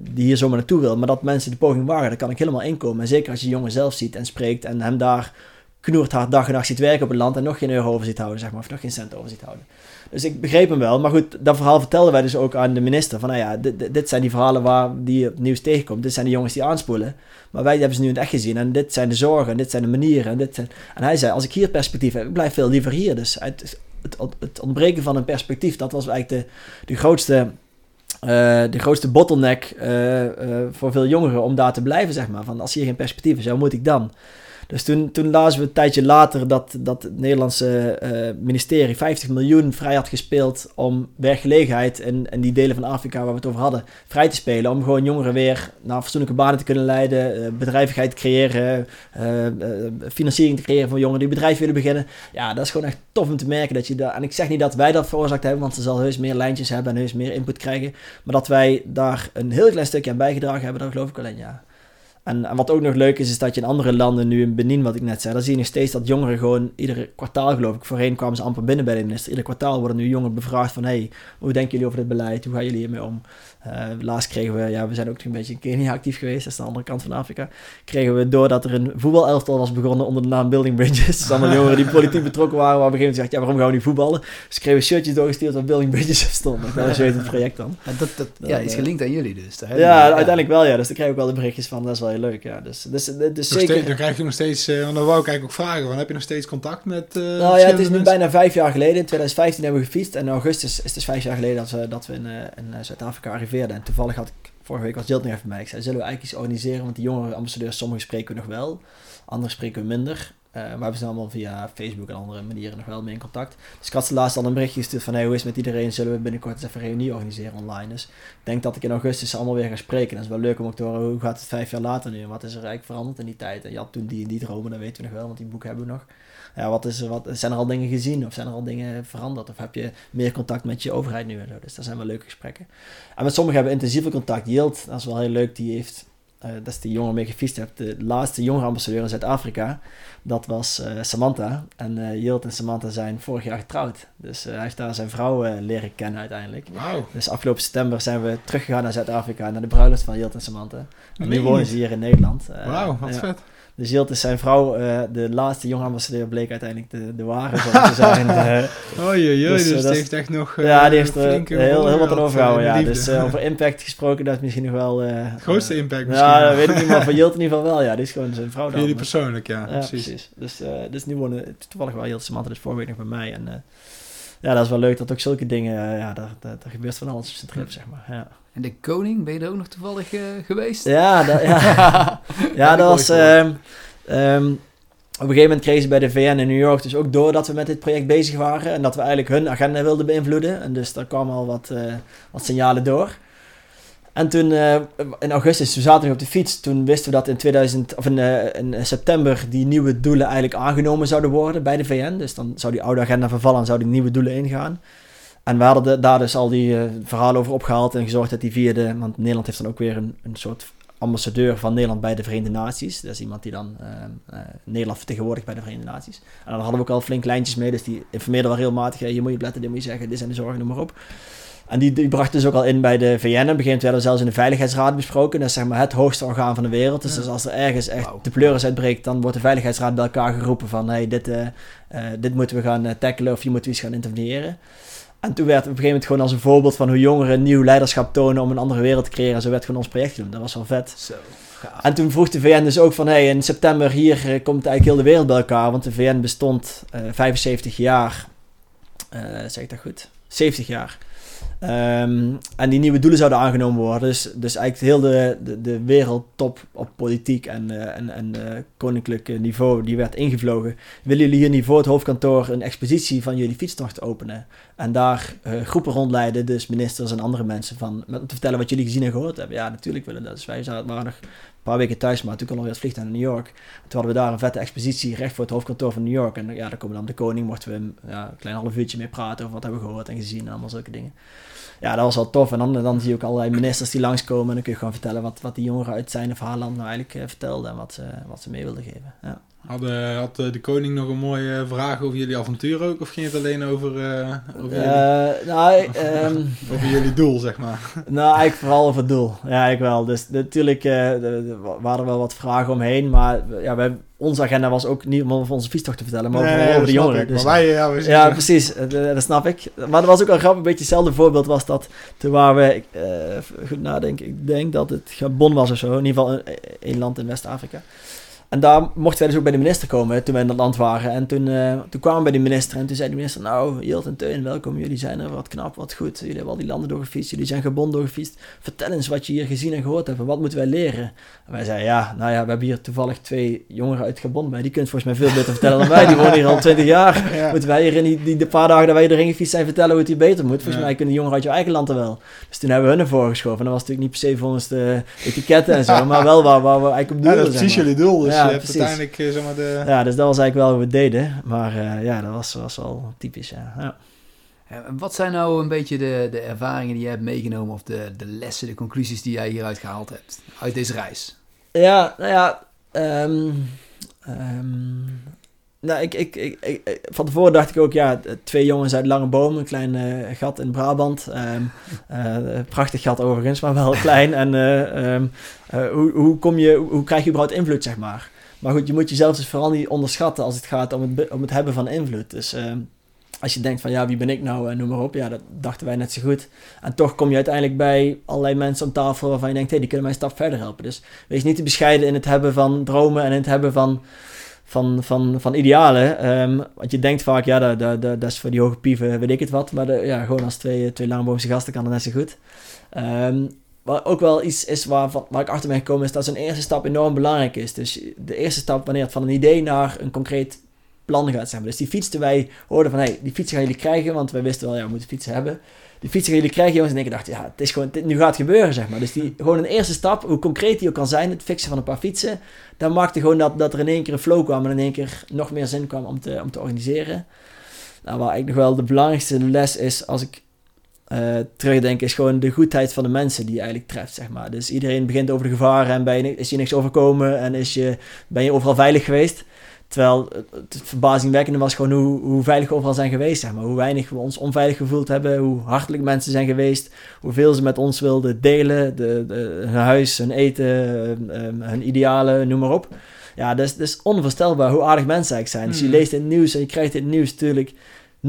die hier zomaar naartoe wil. Maar dat mensen de poging wagen, daar kan ik helemaal inkomen. En zeker als je jongen zelf ziet en spreekt... en hem daar knoert hard dag en nacht ziet werken op het land en nog geen euro over ziet houden, zeg maar, of nog geen cent over ziet houden. Dus ik begreep hem wel. Maar goed, dat verhaal vertelden wij dus ook aan de minister. Van nou ja, dit, zijn die verhalen waar die op het nieuws tegenkomt. Dit zijn de jongens die aanspoelen. Maar wij hebben ze nu in het echt gezien. En dit zijn de zorgen, en dit zijn de manieren. En, dit zijn... en hij zei, als ik hier perspectief heb, ik blijf veel liever hier. Dus het, het, het ontbreken van een perspectief, dat was eigenlijk de, de grootste... Uh, de grootste bottleneck uh, uh, voor veel jongeren om daar te blijven, zeg maar. Van als hier geen perspectief is, hoe moet ik dan? Dus toen, toen lazen we een tijdje later dat, dat het Nederlandse uh, ministerie 50 miljoen vrij had gespeeld om werkgelegenheid in, in die delen van Afrika waar we het over hadden, vrij te spelen. Om gewoon jongeren weer naar fatsoenlijke banen te kunnen leiden, uh, bedrijvigheid te creëren, uh, financiering te creëren voor jongeren die bedrijf willen beginnen. Ja, dat is gewoon echt tof om te merken dat je daar, en ik zeg niet dat wij dat veroorzaakt hebben, want ze zal heus meer lijntjes hebben en heus meer input krijgen, maar dat wij daar een heel klein stukje aan bijgedragen hebben, dat geloof ik alleen ja. En, en, wat ook nog leuk is, is dat je in andere landen, nu in Benin, wat ik net zei, dan zie je nog steeds dat jongeren gewoon iedere kwartaal, geloof ik, voorheen kwamen ze amper binnen bij de minister. Ieder kwartaal worden nu jongeren bevraagd van, hey, hoe denken jullie over dit beleid? Hoe gaan jullie hiermee om? Uh, laatst kregen we, ja, we zijn ook een beetje in Kenia actief geweest, dat is de andere kant van Afrika. Kregen we door dat er een voetbalelftal was begonnen onder de naam Building Bridges. Dus allemaal jongeren die politiek betrokken waren, waar op een gegeven moment zegt, ja, waarom gaan we niet voetballen? Dus kregen we shirtjes doorgestuurd waar Building Bridges op stond. Dat was het project dan. Ja, dat, dat, ja, is gelinkt aan jullie dus. Ja, ja, uiteindelijk wel, ja. Dus daar krijg ik ook wel de berichtjes van, dat is wel heel leuk, ja. Dus, dus, dus zeker... Steeds, dan krijg je nog steeds, uh, dan wou ik eigenlijk ook vragen, van, heb je nog steeds contact met uh, Nou ja, het is nu bijna vijf jaar geleden. In 2015 hebben we gefietst en in augustus is het dus vijf jaar geleden dat we, dat we in, uh, in Zuid-Afrika arriveerden. En toevallig had ik, vorige week was Jilt nog even bij mij. Ik zei, zullen we eigenlijk iets organiseren? Want die jongere ambassadeurs, sommige spreken we nog wel. Andere spreken we minder. Uh, maar we zijn allemaal via Facebook en andere manieren nog wel mee in contact. Dus ik had ze laatst al een berichtje gestuurd van hey, hoe is het met iedereen? Zullen we binnenkort eens even een reunie organiseren online? Dus ik denk dat ik in augustus allemaal weer ga spreken. Dat is wel leuk om ook te horen hoe gaat het vijf jaar later nu? En wat is er eigenlijk veranderd in die tijd? En je had toen die, die dromen, dat weten we nog wel, want die boek hebben we nog. Ja, wat is wat, zijn er al dingen gezien of zijn er al dingen veranderd? Of heb je meer contact met je overheid nu en zo? Dus dat zijn wel leuke gesprekken. En met sommigen hebben we intensieve contact. Yield, dat is wel heel leuk, die heeft uh, dat is de jongen mee gefietst heb, de laatste jonge ambassadeur in Zuid-Afrika. Dat was uh, Samantha. En uh, Yield en Samantha zijn vorig jaar getrouwd. Dus hij heeft daar zijn vrouw leren kennen uiteindelijk. Wow. Dus afgelopen september zijn we teruggegaan naar Zuid-Afrika, naar de bruiloft van Yield en Samantha. En nu wonen ze hier in Nederland. Wauw, wat ja. vet. Dus Jilt is zijn vrouw, uh, de laatste jonge ambassadeur, bleek uiteindelijk de, de ware te zijn. Uh, oh jee, dus, dus die heeft echt nog Ja, die heeft er heel, heel wat aan overgehouden, ja. Dus over impact gesproken, dat is misschien nog wel... Het grootste impact misschien. Ja, dat weet ik niet, maar voor Jilt in ieder geval wel, ja. Dit is gewoon zijn vrouw dan. Jullie persoonlijk, ja, ja precies. precies. Dus, dus nu wonen toevallig wel Jilt Samantha dus vorige week nog bij mij en... ja, dat is wel leuk dat ook zulke dingen, ja, daar, daar, daar gebeurt van alles op zijn trip, zeg maar. Ja. En de koning, ben je er ook nog toevallig uh, geweest? Ja, dat, ja. ja, dat was... Um, op een gegeven moment kregen ze bij de VN in New York dus ook door dat we met dit project bezig waren. En dat we eigenlijk hun agenda wilden beïnvloeden. En dus daar kwamen al wat, uh, wat signalen door. En toen uh, in augustus, toen zaten we op de fiets. Toen wisten we dat in, 2000, of in, uh, in september die nieuwe doelen eigenlijk aangenomen zouden worden bij de VN. Dus dan zou die oude agenda vervallen en zouden die nieuwe doelen ingaan. En we hadden de, daar dus al die verhalen over opgehaald en gezorgd dat die via de... Want Nederland heeft dan ook weer een, een soort ambassadeur van Nederland bij de Verenigde Naties. Dat is iemand die dan Nederland vertegenwoordigt bij de Verenigde Naties. En dan hadden we ook al flink lijntjes mee, dus die informeerde wel regelmatig. Je moet je letten, dit moet je zeggen, dit zijn de zorgen, noem maar op. En die, die bracht dus ook al in bij de VN. En op een gegeven moment werden zelfs in de Veiligheidsraad besproken. Dat is zeg maar het hoogste orgaan van de wereld. Dus, ja. dus als er ergens echt wow. de pleuris uitbreekt, dan wordt de Veiligheidsraad bij elkaar geroepen van hey, dit, uh, dit moeten we gaan tackelen of hier moeten we iets gaan interveneren. En toen werd op een gegeven moment gewoon als een voorbeeld van hoe jongeren nieuw leiderschap tonen om een andere wereld te creëren. Zo werd gewoon ons project genoemd. Dat was wel vet. Zo, en toen vroeg de VN dus ook van, hey, in september hier komt eigenlijk heel de wereld bij elkaar. Want de VN bestond uh, 75 jaar. Uh, zeg ik dat goed? 70 jaar. Um, en die nieuwe doelen zouden aangenomen worden. Dus, dus eigenlijk heel de, de, de wereldtop op politiek en, uh, en, en uh, koninklijk niveau, die werd ingevlogen. Willen jullie hier niet voor het hoofdkantoor een expositie van jullie fietstocht openen? En daar groepen rondleiden, dus ministers en andere mensen, van, met, te vertellen wat jullie gezien en gehoord hebben. Ja, natuurlijk willen dat. Dus wij waren nog een paar weken thuis, maar toen kon alweer het vliegtuig naar New York. Toen hadden we daar een vette expositie recht voor het hoofdkantoor van New York. En ja, daar komen dan de koning, mochten we ja, een klein half uurtje mee praten over wat hebben we gehoord en gezien en allemaal zulke dingen ja, dat was wel tof. En dan, dan zie je ook allerlei ministers die langskomen. En dan kun je gewoon vertellen wat, wat die jongeren uit zijn of haar land nou eigenlijk uh, vertelden. En wat ze, wat ze mee wilden geven. Ja. Hadden, had eh, de koning nog een mooie vraag over jullie avontuur ook? Of ging het alleen over, uh, over, jullie, Eh, nou, ehm, over jullie doel, zeg maar? nou, eigenlijk vooral over het doel. Ja, ik wel. Dus natuurlijk eh, de- waren er wel wat vragen omheen. Maar ja, wij, onze agenda was ook niet om over onze fietstocht te vertellen, maar Nee, over de jongeren. Dus, wij, ja, we ja, precies. Eh, dat snap ik. Maar dat was ook wel grappig. Een beetje hetzelfde voorbeeld was dat toen waren we, eh, goed nadenken, ik denk dat het Gabon was of zo. In ieder geval een, een land in West-Afrika. En daar mochten wij dus ook bij de minister komen toen wij in dat land waren. En toen, eh, toen kwamen we bij de minister en toen zei de minister... Nou, Jilt en Teun, welkom. Jullie zijn er wat knap, wat goed. Jullie hebben al die landen doorgefietst. Jullie zijn Gabon doorgefietst. Vertel eens wat je hier gezien en gehoord hebt. en Wat moeten wij leren? En wij zeiden, ja, nou ja, we hebben hier toevallig twee jongeren uit Gabon bij. Die kunnen volgens mij veel beter vertellen dan wij. Die wonen hier al twintig jaar. Ja. Moeten wij hier in die, die de paar dagen dat wij erin gefietst zijn vertellen hoe het hier beter moet? Volgens Ja. mij kunnen de jongeren uit jouw eigen land er wel. Dus toen hebben we hun ervoor geschoven. En dat was natuurlijk niet per se volgens de etiketten en zo, maar wel waar, waar we eigenlijk op Ja, doelen. dat is precies maar. jullie doel. Dus Ja, je hebt precies. uiteindelijk eh, zeg maar, de... Ja, dus dat was eigenlijk wel hoe we het deden. Maar eh, ja, dat was, was wel typisch, ja. ja. En wat zijn nou een beetje de, de ervaringen die je hebt meegenomen of de, de lessen, de conclusies die jij hieruit gehaald hebt uit deze reis? Ja, nou ja. ehm, ehm, nou, ik, ik, ik, ik- ik- van tevoren dacht ik ook, ja, twee jongens uit Langeboom, een klein eh, gat in Brabant. ehm, eh, prachtig gat overigens, maar wel klein. En eh, ehm, eh, hoe, hoe, kom je, hoe krijg je überhaupt invloed, zeg maar? Maar goed, je moet jezelf dus vooral niet onderschatten als het gaat om het, om het hebben van invloed. Dus ehm, als je denkt van, ja, wie ben ik nou en noem maar op. Ja, dat dachten wij net zo goed. En toch kom je uiteindelijk bij allerlei mensen om tafel waarvan je denkt, hé, die kunnen mij een stap verder helpen. Dus wees niet te bescheiden in het hebben van dromen en in het hebben van, van, van, van idealen. Ehm, want je denkt vaak, ja, dat, dat, dat, is voor die hoge pieven, weet ik het wat. Maar ja, gewoon als twee, twee langboomse gasten kan dat net zo goed. Ehm, wat ook wel iets is waar, waar ik achter ben gekomen, is dat zo'n eerste stap enorm belangrijk is. Dus de eerste stap, wanneer het van een idee naar een concreet plan gaat, maar. Dus die fiets wij hoorden van, hey, die fietsen gaan jullie krijgen, want wij wisten wel, ja, we moeten fietsen hebben. Die fietsen gaan jullie krijgen, jongens. En ik dacht, ja, het is gewoon, dit, nu gaat het gebeuren, zeg maar. Dus die, gewoon een eerste stap, hoe concreet die ook kan zijn, het fixen van een paar fietsen, dat maakte gewoon dat, dat er in één keer een flow kwam en in één keer nog meer zin kwam om te, om te organiseren. Nou, waar eigenlijk nog wel de belangrijkste les is, als ik eh, terugdenk, is gewoon de goedheid van de mensen die je eigenlijk treft, zeg maar. Dus iedereen begint over de gevaren en bij je, is je niks overkomen en is je, ben je overal veilig geweest. Terwijl het, het verbazingwekkende was gewoon hoe, hoe veilig we overal zijn geweest, zeg maar. Hoe weinig we ons onveilig gevoeld hebben, hoe hartelijk mensen zijn geweest, hoeveel ze met ons wilden delen, de, de, hun huis, hun eten, eh, eh, hun idealen, noem maar op. Ja, dat is, dat is onvoorstelbaar hoe aardig mensen eigenlijk zijn. Dus je Hmm. leest het nieuws en je krijgt het nieuws natuurlijk 99%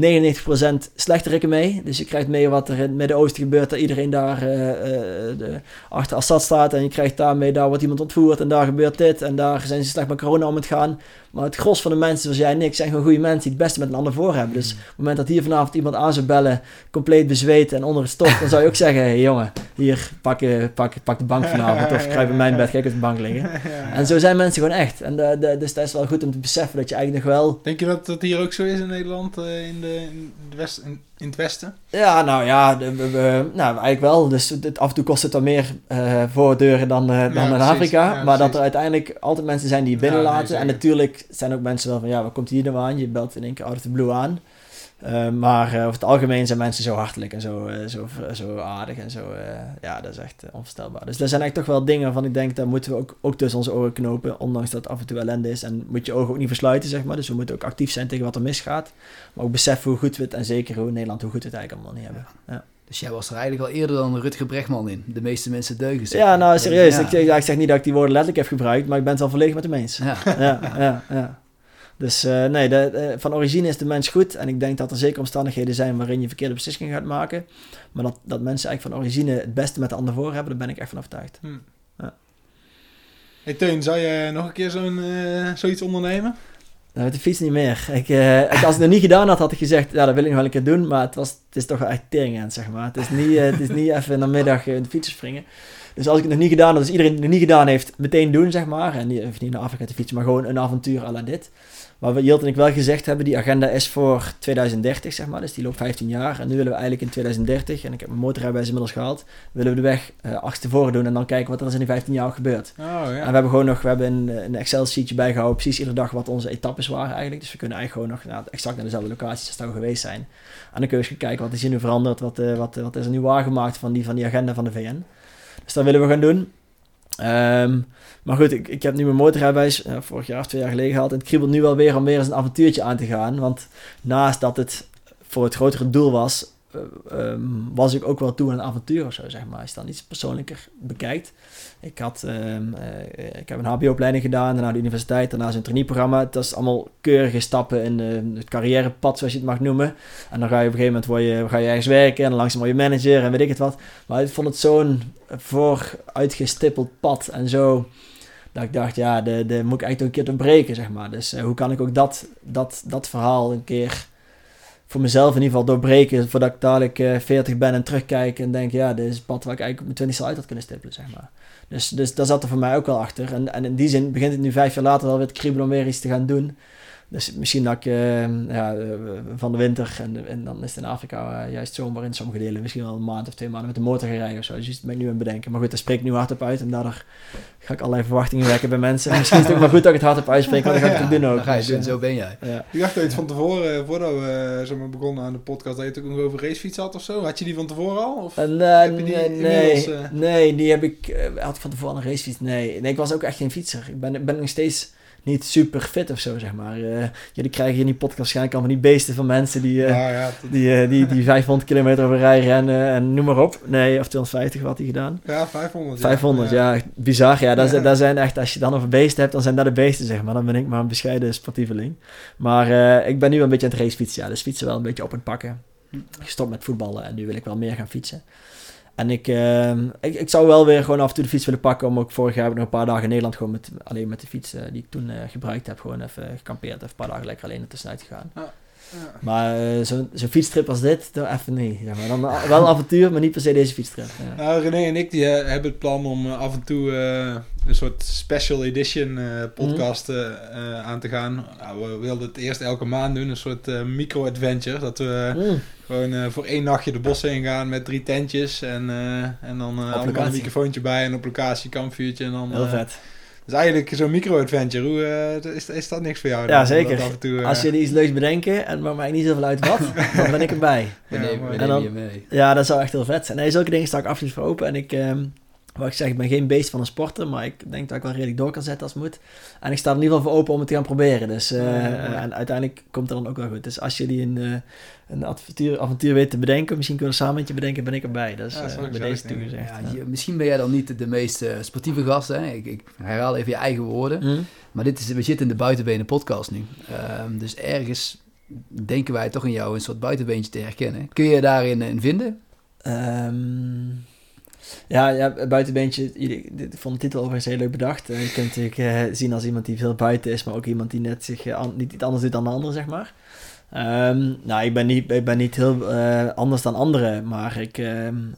slechterikken mee. Dus je krijgt mee wat er in het Midden-Oosten gebeurt, dat iedereen daar eh, eh, de, achter Assad staat. En je krijgt daarmee, daar wordt iemand ontvoerd en daar gebeurt dit. En daar zijn ze slecht met corona om het gaan. Maar het gros van de mensen zoals jij en ik zijn gewoon goede mensen die het beste met een ander voor hebben. Dus op het moment dat hier vanavond iemand aan zou bellen, compleet bezweet en onder het stof, dan zou je ook zeggen, hé hey, jongen, hier, pak, eh, pak, pak de bank vanavond. Of kruip in mijn bed, kijk op de bank liggen. En zo zijn mensen gewoon echt. En de, de, dus dat is wel goed om te beseffen dat je eigenlijk nog wel Denk je dat dat hier ook zo is in Nederland, eh, in, de, in, de west, in, in het westen? Ja, nou ja, we, we- nou, eigenlijk wel. Dus het, af en toe kost het dan meer eh voordeuren dan, eh, dan Ja, in precies. Afrika. Ja, maar dat er uiteindelijk altijd mensen zijn die je Ja, binnenlaten. nee, en natuurlijk zijn ook mensen wel van, ja, wat komt hier nou aan? Je belt in één keer out of the blue aan. Eh, maar eh, over het algemeen zijn mensen zo hartelijk en zo, eh, zo, zo aardig en zo. ja, dat is echt onvoorstelbaar. Dus er zijn eigenlijk toch wel dingen waarvan ik denk, daar moeten we ook, ook tussen onze oren knopen. Ondanks dat het af en toe ellende is. En moet je ogen ook niet versluiten, zeg maar. Dus we moeten ook actief zijn tegen wat er misgaat. Maar ook beseffen hoe goed we het, en zeker hoe Nederland, hoe goed we het eigenlijk allemaal niet hebben. Ja. Dus jij was er eigenlijk al eerder dan Rutger Bregman in. De meeste mensen deugen zich. Ja, nou serieus. Ja. Ik, zeg- ik zeg niet dat ik die woorden letterlijk heb gebruikt, maar ik ben het wel volledig met hem eens. Ja. Ja, ja, ja. Dus eh, nee, de, eh, van origine is de mens goed. En ik denk dat er zeker omstandigheden zijn waarin je verkeerde beslissingen gaat maken. Maar dat, dat mensen eigenlijk van origine het beste met de ander voor hebben, daar ben ik echt van overtuigd. Hey Teun, zou je nog een keer zo'n, eh, zoiets ondernemen? Nou, met de fiets niet meer. Ik, als ik het nog niet gedaan had, had ik gezegd, ja, dat wil ik nog wel een keer doen. Maar het, was, het is toch wel echt teringend, zeg maar. Het is niet, het is niet even in de middag in de fiets springen. Dus als ik het nog niet gedaan had, dus iedereen die het nog niet gedaan heeft, meteen doen, zeg maar. En die hoeft niet naar Afrika te fietsen, maar gewoon een avontuur à la dit. Maar wat Jilt en ik wel gezegd hebben, die agenda is voor 2030, zeg maar. Dus die loopt 15 jaar. En nu willen we eigenlijk in 2030, en ik heb mijn motorrijbewijs inmiddels gehaald, willen we de weg uh, achterstevoren doen en dan kijken wat er is in die 15 jaar gebeurd. Oh ja. En we hebben gewoon nog, we hebben een, een Excel-sheetje bijgehouden, precies iedere dag wat onze etappes waren eigenlijk. Dus we kunnen eigenlijk gewoon nog nou, exact naar dezelfde locaties als we geweest zijn. En dan kun je eens gaan kijken wat is hier nu veranderd, wat, uh, wat, wat is er nu waargemaakt van die, van die agenda van de VN. Dus dat willen we gaan doen. Ehm, maar goed, ik, ik heb nu mijn motorrijbewijs uh, vorig jaar of twee jaar geleden gehad. En het kriebelt nu wel weer om weer eens een avontuurtje aan te gaan. Want naast dat het voor het grotere doel was, um, was ik ook wel toe aan een avontuur of zo, zeg maar. Als je dan iets persoonlijker bekijkt. Ik, had, um, uh, ik heb een hbo-opleiding gedaan, daarna de universiteit, daarna zo'n traineeprogramma. Dat is allemaal keurige stappen in uh, het carrièrepad, zoals je het mag noemen. En dan ga je op een gegeven moment word je, ga je ergens werken en langzaam je manager en weet ik het wat. Maar ik vond het zo'n vooruitgestippeld pad en zo... Dat ik dacht, ja, de, de moet ik eigenlijk een keer doorbreken, zeg maar. Dus hoe kan ik ook dat, dat, dat verhaal een keer voor mezelf in ieder geval doorbreken. Voordat ik dadelijk uh, 40 ben en terugkijk en denk, ja, dit is het pad waar ik eigenlijk op mijn 20 uit had kunnen stippelen, zeg maar. Dus, dus daar zat er voor mij ook wel achter. En, en in die zin begint het nu vijf jaar later wel weer te kriebelen om weer iets te gaan doen. Dus misschien dat ik uh, ja, uh, van de winter en, en dan is het in Afrika uh, juist zomer in sommige delen misschien wel een maand of twee maanden met de motor gaan rijden of zo. Dus dat ben ik nu aan het bedenken. Maar goed, daar spreek ik nu hardop uit en daardoor ga ik allerlei verwachtingen wekken bij mensen. En misschien is het ook maar goed dat ik het hardop uitspreek, want dan ga ik het doen ook. ga je doen, zo ben jij. Ja. Ik dacht dat je het van tevoren, voordat we zeg maar, begonnen aan de podcast, dat je het ook nog over racefiets had of zo. Had je die van tevoren al? Of heb je die nee, nee, nee, die heb ik, had ik van tevoren een racefiets? Nee. nee, ik was ook echt geen fietser. Ik ben, ben nog steeds niet super fit of zo, zeg maar. Uh, jullie krijgen in die podcast waarschijnlijk allemaal die beesten van mensen die, uh, ja, ja, die, uh, die, die 500 kilometer over rij rennen en noem maar op. Nee, of 250 had hij gedaan. Ja, 500. 500, ja. ja. Bizar, ja. Dat, ja. zijn echt, als je dan over beesten hebt, dan zijn dat de beesten, zeg maar. Dan ben ik maar een bescheiden sportieveling. Maar ik ben nu een beetje aan het racefietsen, ja. Dus fietsen wel een beetje op het pakken. Gestopt met voetballen en nu wil ik wel meer gaan fietsen. En ik, uh, ik, ik zou wel weer gewoon af en toe de fiets willen pakken. Om ook vorig jaar heb ik nog een paar dagen in Nederland gewoon met, alleen met de fiets uh, die ik toen uh, gebruikt heb. Gewoon even gekampeerd. Even een paar dagen lekker alleen ertussenuit gegaan. Ja. Ja. Maar uh, zo'n zo fietstrip als dit, dan even niet. Ja, maar dan wel een avontuur, maar niet per se deze fietstrip. Ja. Nou, René en ik die, uh, hebben het plan om uh, af en toe een soort special edition podcast mm. aan te gaan. Nou, we wilden het eerst elke maand doen, een soort micro-adventure. Dat we mm. gewoon voor één nachtje de bossen heen gaan met drie tentjes. En, en dan allemaal een microfoontje bij en op locatie, kampvuurtje. En dan, Heel vet. Dus eigenlijk zo'n micro-adventure. Hoe, uh, is, is dat niks voor jou? Ja, dan? zeker. Af en toe, uh... Als jullie iets leuks bedenken en maar mij niet zoveel uit wat, dan ben ik erbij. We nemen, we nemen je mee. Ja, dat zou echt heel vet zijn. Nee, zulke dingen sta ik absoluut voor open. En ik, um, wat ik zeg, ik ben geen beest van een sporter, maar ik denk dat ik wel redelijk door kan zetten als het moet. En ik sta er in ieder geval voor open om het te gaan proberen. Dus, uh, ja, ja. en uiteindelijk komt het dan ook wel goed. Dus als jullie een, uh, een avontuur, avontuur weten te bedenken, misschien kunnen we samen met je bedenken, ben ik erbij. Dus ja, uh, bij deze toegezegd. Ja, je, misschien ben jij dan niet de meest sportieve gast. Hè? Ik, ik, herhaal even je eigen woorden. Mm. Maar dit is, we zitten in de buitenbenen podcast nu. Um, dus ergens denken wij toch in jou een soort buitenbeentje te herkennen. Kun je daarin in vinden? Um... Ja, ja buitenbeentje. Ik vond de titel overigens heel leuk bedacht. Je kunt natuurlijk uh, zien als iemand die veel buiten is, maar ook iemand die net zich an, niet iets anders doet dan de ander, zeg maar. Um, nou, ik ben niet, ik ben niet heel anders dan anderen, maar ik, um,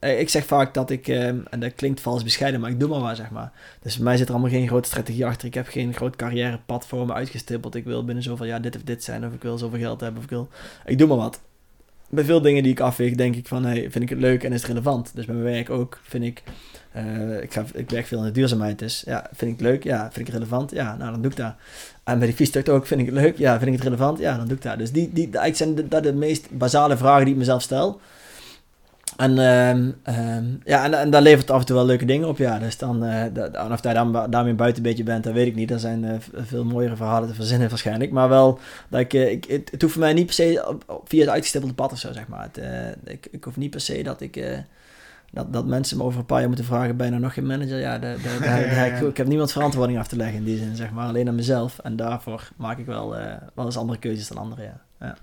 um, ik zeg vaak dat ik, en dat klinkt vals bescheiden, maar ik doe maar wat, zeg maar. Dus mij zit er allemaal geen grote strategie achter. Ik heb geen groot carrièrepad voor me uitgestippeld. Ik wil binnen zoveel jaar dit of dit zijn, of ik wil zoveel geld hebben, of ik wil... Ik doe maar wat bij veel dingen die ik afweeg, denk ik van, hey, vind ik het leuk en is het relevant? Dus bij mijn werk ook, vind ik, uh, ik, ik werk veel in de duurzaamheid, dus ja, vind ik het leuk? Ja, vind ik het relevant? Ja, nou, dan doe ik dat. En bij die fietstocht ook, vind ik het leuk? Ja, vind ik het relevant? Ja, dan doe ik dat. Dus die, die, eigenlijk zijn dat de, de meest basale vragen die ik mezelf stel. En, um, um, ja, en, en daar levert af en toe wel leuke dingen op. Ja. Dus dan, uh, da, of jij dan daarmee buiten een beetje bent, dat weet ik niet. Er zijn uh, veel mooiere verhalen te verzinnen waarschijnlijk. Maar wel, dat ik, uh, ik, het, het, hoeft voor mij niet per se via het uitgestippelde pad of zo, zeg maar. Het, ik, ik hoef niet per se dat ik... dat, dat mensen me over een paar jaar moeten vragen, ben je nog geen manager? Ja, de, de, de, ik, ik, heb niemand verantwoording af te leggen in die zin, zeg maar. Alleen aan mezelf. En daarvoor maak ik wel, wel eens andere keuzes dan anderen, ja. ja.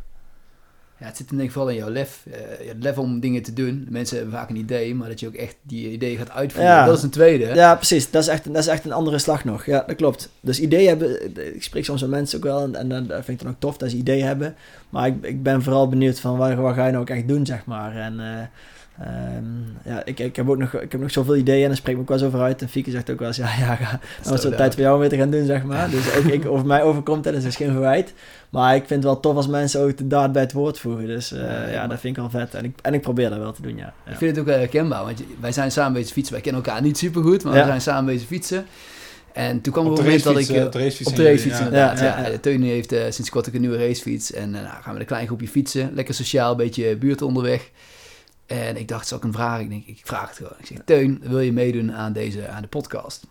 Ja, het zit denk ik vooral in jouw lef. Uh, het lef om dingen te doen. Mensen hebben vaak een idee, maar dat je ook echt die idee gaat uitvoeren. Ja. Dat is een tweede. Ja, precies. Dat is, echt, dat is echt een andere slag nog. Ja, dat klopt. Dus ideeën hebben... Ik spreek soms met mensen ook wel en, en, en dat vind ik dan ook tof dat ze ideeën hebben. Maar ik, ik ben vooral benieuwd van wat, wat ga je nou ook echt doen, zeg maar. En... Uh, Um, ja, ik, ik heb ook nog, ik heb nog zoveel ideeën en dan spreek ik ook wel eens over uit. En Fieke zegt ook wel eens, ja, ja, ga, dan is het tijd voor jou om weer te gaan doen, zeg maar. Dus ook ik, over mij overkomt dat, dus dat is geen verwijt. Maar ik vind het wel tof als mensen ook de daad bij het woord voegen. Dus uh, ja, ja, dat vind ik wel vet. En ik, en ik probeer dat wel te doen, ja. Ik vind het ook wel herkenbaar, want wij zijn samen bezig fietsen. Wij kennen elkaar niet super goed, maar we zijn samen bezig fietsen. En toen kwam op het moment dat ik... Uh, op de racefiets. Op de racefiets, ja. inderdaad. Ja, ja. Teun heeft uh, sinds kort ook een nieuwe racefiets. En uh, nou, gaan we een klein groepje fietsen. Lekker sociaal, een beetje buurt onderweg. En ik dacht, zal ik hem vragen? Ik denk, ik vraag het gewoon. Ik zeg, Teun, wil je meedoen aan, deze, aan de podcast?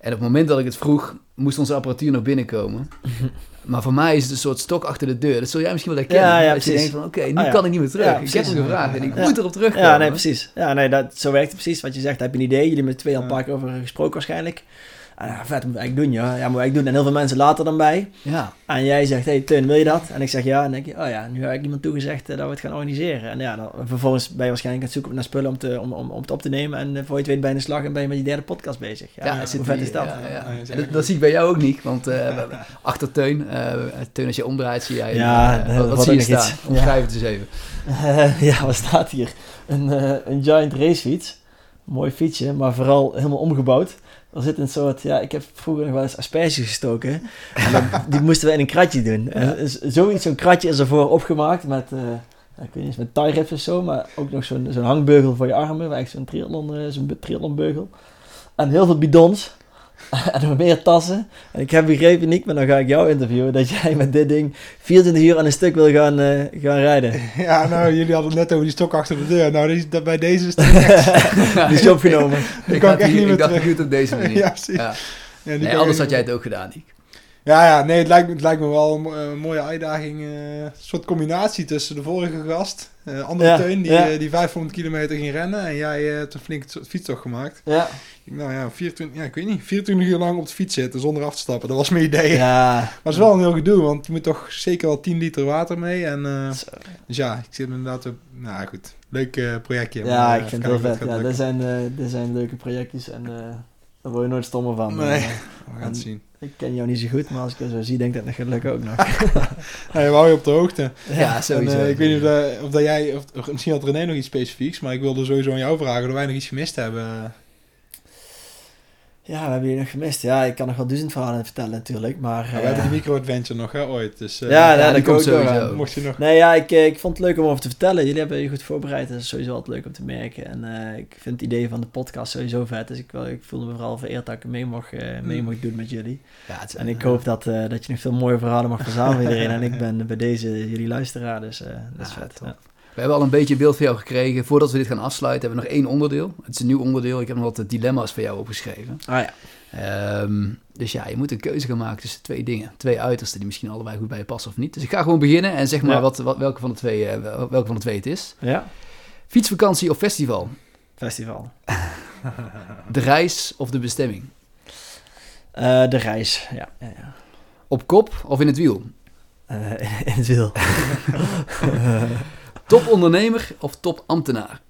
En op het moment dat ik het vroeg, moest onze apparatuur nog binnenkomen. Maar voor mij is het een soort stok achter de deur. Dat zul jij misschien wel herkennen. Ja, ja, dat je denkt van, oké, nu Ah, kan ik niet meer terug. Ja, ik heb hem gevraagd en ik moet erop terugkomen. Ja, nee, precies. Ja, nee, dat, zo werkt het precies. Wat je zegt, heb je een idee. Jullie hebben er twee al een paar keer over gesproken waarschijnlijk. Ah, ja, vet, moet ik doen, ja. Ja, moet ik doen. En heel veel mensen later dan bij. Ja, En jij zegt, hey Teun, wil je dat? En ik zeg ja. En dan denk je, oh ja, nu heb ik iemand toegezegd eh, dat we het gaan organiseren. En ja, dan, vervolgens ben je waarschijnlijk aan het zoeken naar spullen om, te, om, om, om het op te nemen. En eh, voor je het weet ben je in de slag en ben je met die derde podcast bezig. Ja, ja, hoe zit vet die- is dat? Ja, dat, dat zie ik bij jou ook niet, want eh, we- achter Teun, eh, Teun als je omdraait zie jij, Ja, wat, zie je staan? iets. Omschrijf het eens even. Eh, ja, wat staat hier? Een, eh, een giant racefiets. Mooi fietsje, maar vooral helemaal omgebouwd. Er zit een soort, ja, ik heb vroeger nog wel eens asperges gestoken. En dat- die moesten we in een kratje doen. En zoiets, zo'n kratje is ervoor opgemaakt met, ja, ik weet niet eens, met tie of zo, maar ook nog zo'n zo'n hangbeugel voor je armen, echt zo'n triathlon, eh, zo'n triathlonbeugel. En heel veel bidons. en nog meer tassen. En ik heb begrepen, Nick, maar dan ga ik jou interviewen, dat jij met dit ding 24 uur aan een stuk wil gaan, eh, gaan rijden. Ja, nou, jullie hadden het net over die stok achter de deur. Nou, die, dat, bij deze is echt... Die is opgenomen. Die ik, kan had ik echt hier- niet meer ik dacht, terug. ik doe het op deze manier. Ja, precies. Ja. Nee, anders had jij niet het ook gedaan, Nick. Ja, ja, nee, het lijkt, me- het lijkt me wel een, een mooie uitdaging. eh, een soort combinatie tussen de vorige gast, eh andere Ja, Teun, die, ja. eh, die 500 kilometer ging rennen. En jij eh, hebt een flinke t- fietstocht gemaakt. Ja. Nou ja, 24, ja, ik weet niet, 24 uur lang op de fiets zitten zonder af te stappen. Dat was mijn idee. Ja. Maar het is wel een heel gedoe, want je moet toch zeker wel 10 liter water mee. En, eh, dus ja, ik zit inderdaad op... Nou goed, leuk eh, projectje. Ja, maar, ik eh, vind het heel vet. Ja, lukken. zijn, eh, dit zijn leuke projectjes en eh, daar word je nooit stommer van. Nee. Eh, We gaan het zien. ik ken jou niet zo goed, maar als ik je zo zie, denk ik dat lukken ook nog. Nou, je wou je op de hoogte. Ja, En, sowieso. eh, ik weet niet of, dat- of dat jij, of, of misschien had René nog iets specifieks, maar ik wilde sowieso aan jou vragen of wij nog iets gemist hebben. Ja, we hebben je nog gemist. Ja, ik kan nog wel duizend verhalen vertellen natuurlijk, maar... Ja, we eh, hebben die micro-adventure nog, hè, ooit. Dus, eh, Ja, dat komt sowieso. sowieso. mocht je nog... Nee, ja, ik, eh, ik vond het leuk om over te vertellen. Jullie hebben je goed voorbereid. Dat is sowieso altijd leuk om te merken. En eh, ik vind het idee van de podcast sowieso vet. Dus ik, wel, ik voelde me vooral vereerd dat ik mee mocht, eh, mee Mm. mocht doen met jullie. Ja, het En ik hoop dat, eh, dat je nog veel mooie verhalen mag verzamelen iedereen. En ik ben bij deze jullie luisteraar, dus eh, dat is Ja, vet. We hebben al een beetje een beeld van jou gekregen. Voordat we dit gaan afsluiten, hebben we nog één onderdeel. Het is een nieuw onderdeel. Ik heb nog wat dilemma's voor jou opgeschreven. Ah ja. Ehm, dus ja, je moet een keuze gaan maken tussen twee dingen. Twee uitersten die misschien allebei goed bij je passen of niet. Dus ik ga gewoon beginnen en zeg maar Ja. wat, wat, welke, van de twee, eh, wel- welke van de twee het is. Ja. Fietsvakantie of festival? Festival. De reis of de bestemming? Eh, de reis, ja. ja, ja. Op kop of in het wiel? Eh, in het wiel. Topondernemer of topambtenaar?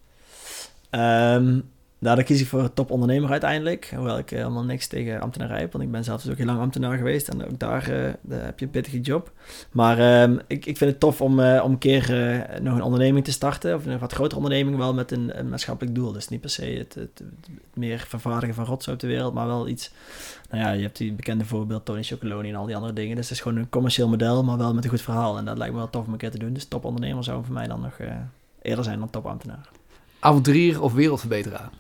Ehm nou, dan kies ik voor topondernemer uiteindelijk. Hoewel ik eh, helemaal niks tegen ambtenarij heb. Want ik ben zelf dus ook heel lang ambtenaar geweest. En ook daar, eh, heb je een pittige job. Maar ehm, ik, ik vind het tof om, eh, om een keer nog een onderneming te starten. Of een wat grotere onderneming wel met een, een maatschappelijk doel. Dus niet per se het, het, meer vervaardigen van rotzooi op de wereld. Maar wel iets... Nou ja, je hebt die bekende voorbeeld Tony Chocoloni en al die andere dingen. Dus het is gewoon een commercieel model, maar wel met een goed verhaal. En dat lijkt me wel tof om een keer te doen. Dus topondernemer zou voor mij dan nog eerder zijn dan topambtenaar. Avonturier of wereldverbeteraar?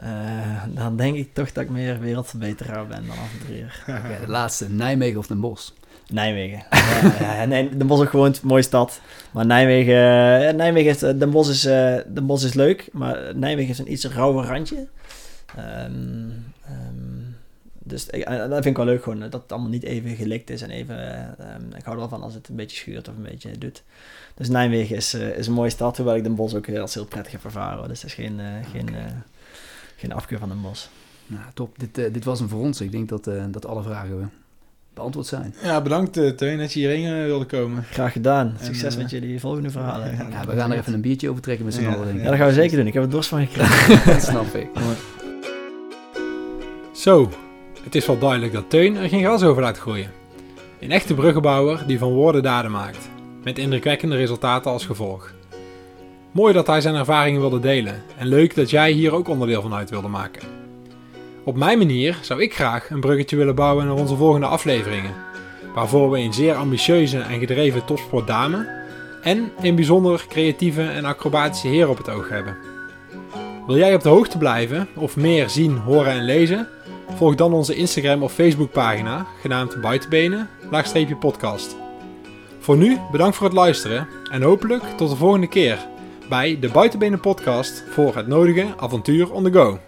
Eh, dan denk ik toch dat ik meer wereldverbeteraar ben dan avonturier. Oké, de laatste, Nijmegen of Den Bosch? Nijmegen. ja, nee, Den Bosch is ook gewoon een mooie stad. Maar Nijmegen, eh, Nijmegen is, eh, Den, Bosch is, Den Bosch is leuk, maar Nijmegen is een iets rauwer randje. Ehm, ehm, dus ik- dat vind ik wel leuk gewoon, dat het allemaal niet even gelikt is en even... eh, ehm, ik hou er wel van als het een beetje schuurt of een beetje doet. Dus Nijmegen is, is een mooie stad, hoewel ik Den Bosch ook heel, als heel prettig heb ervaren. Dus dat is geen, geen, geen afkeur van Den Bosch. Nou, top. Dit, eh, dit was hem voor ons. Ik denk dat, eh, dat alle vragen eh, beantwoord zijn. Ja, bedankt eh, Teun dat je hierheen wilde komen. Graag gedaan. En, Succes met jullie volgende verhalen. ja, Ja, we gaan er even een biertje over trekken met z'n Ja, allen. Ja, dat gaan we zeker doen. Ik heb er dorst van gekregen. Dat snap ik. Zo, het is wel duidelijk dat Teun er geen gas over laat gooien. Een echte bruggenbouwer die van woorden daden maakt. Met indrukwekkende resultaten als gevolg. Mooi dat hij zijn ervaringen wilde delen. En leuk dat jij hier ook onderdeel van uit wilde maken. Op mijn manier zou ik graag een bruggetje willen bouwen naar onze volgende afleveringen. Waarvoor we een zeer ambitieuze en gedreven topsportdame en een bijzonder creatieve en acrobatische heer op het oog hebben. Wil jij op de hoogte blijven of meer zien, horen en lezen? Volg dan onze Instagram of Facebook pagina, genaamd Buitenbenen, podcast. Voor nu, bedankt voor het luisteren en hopelijk tot de volgende keer, bij de Buitenbenen Podcast voor het nodige avontuur on the go.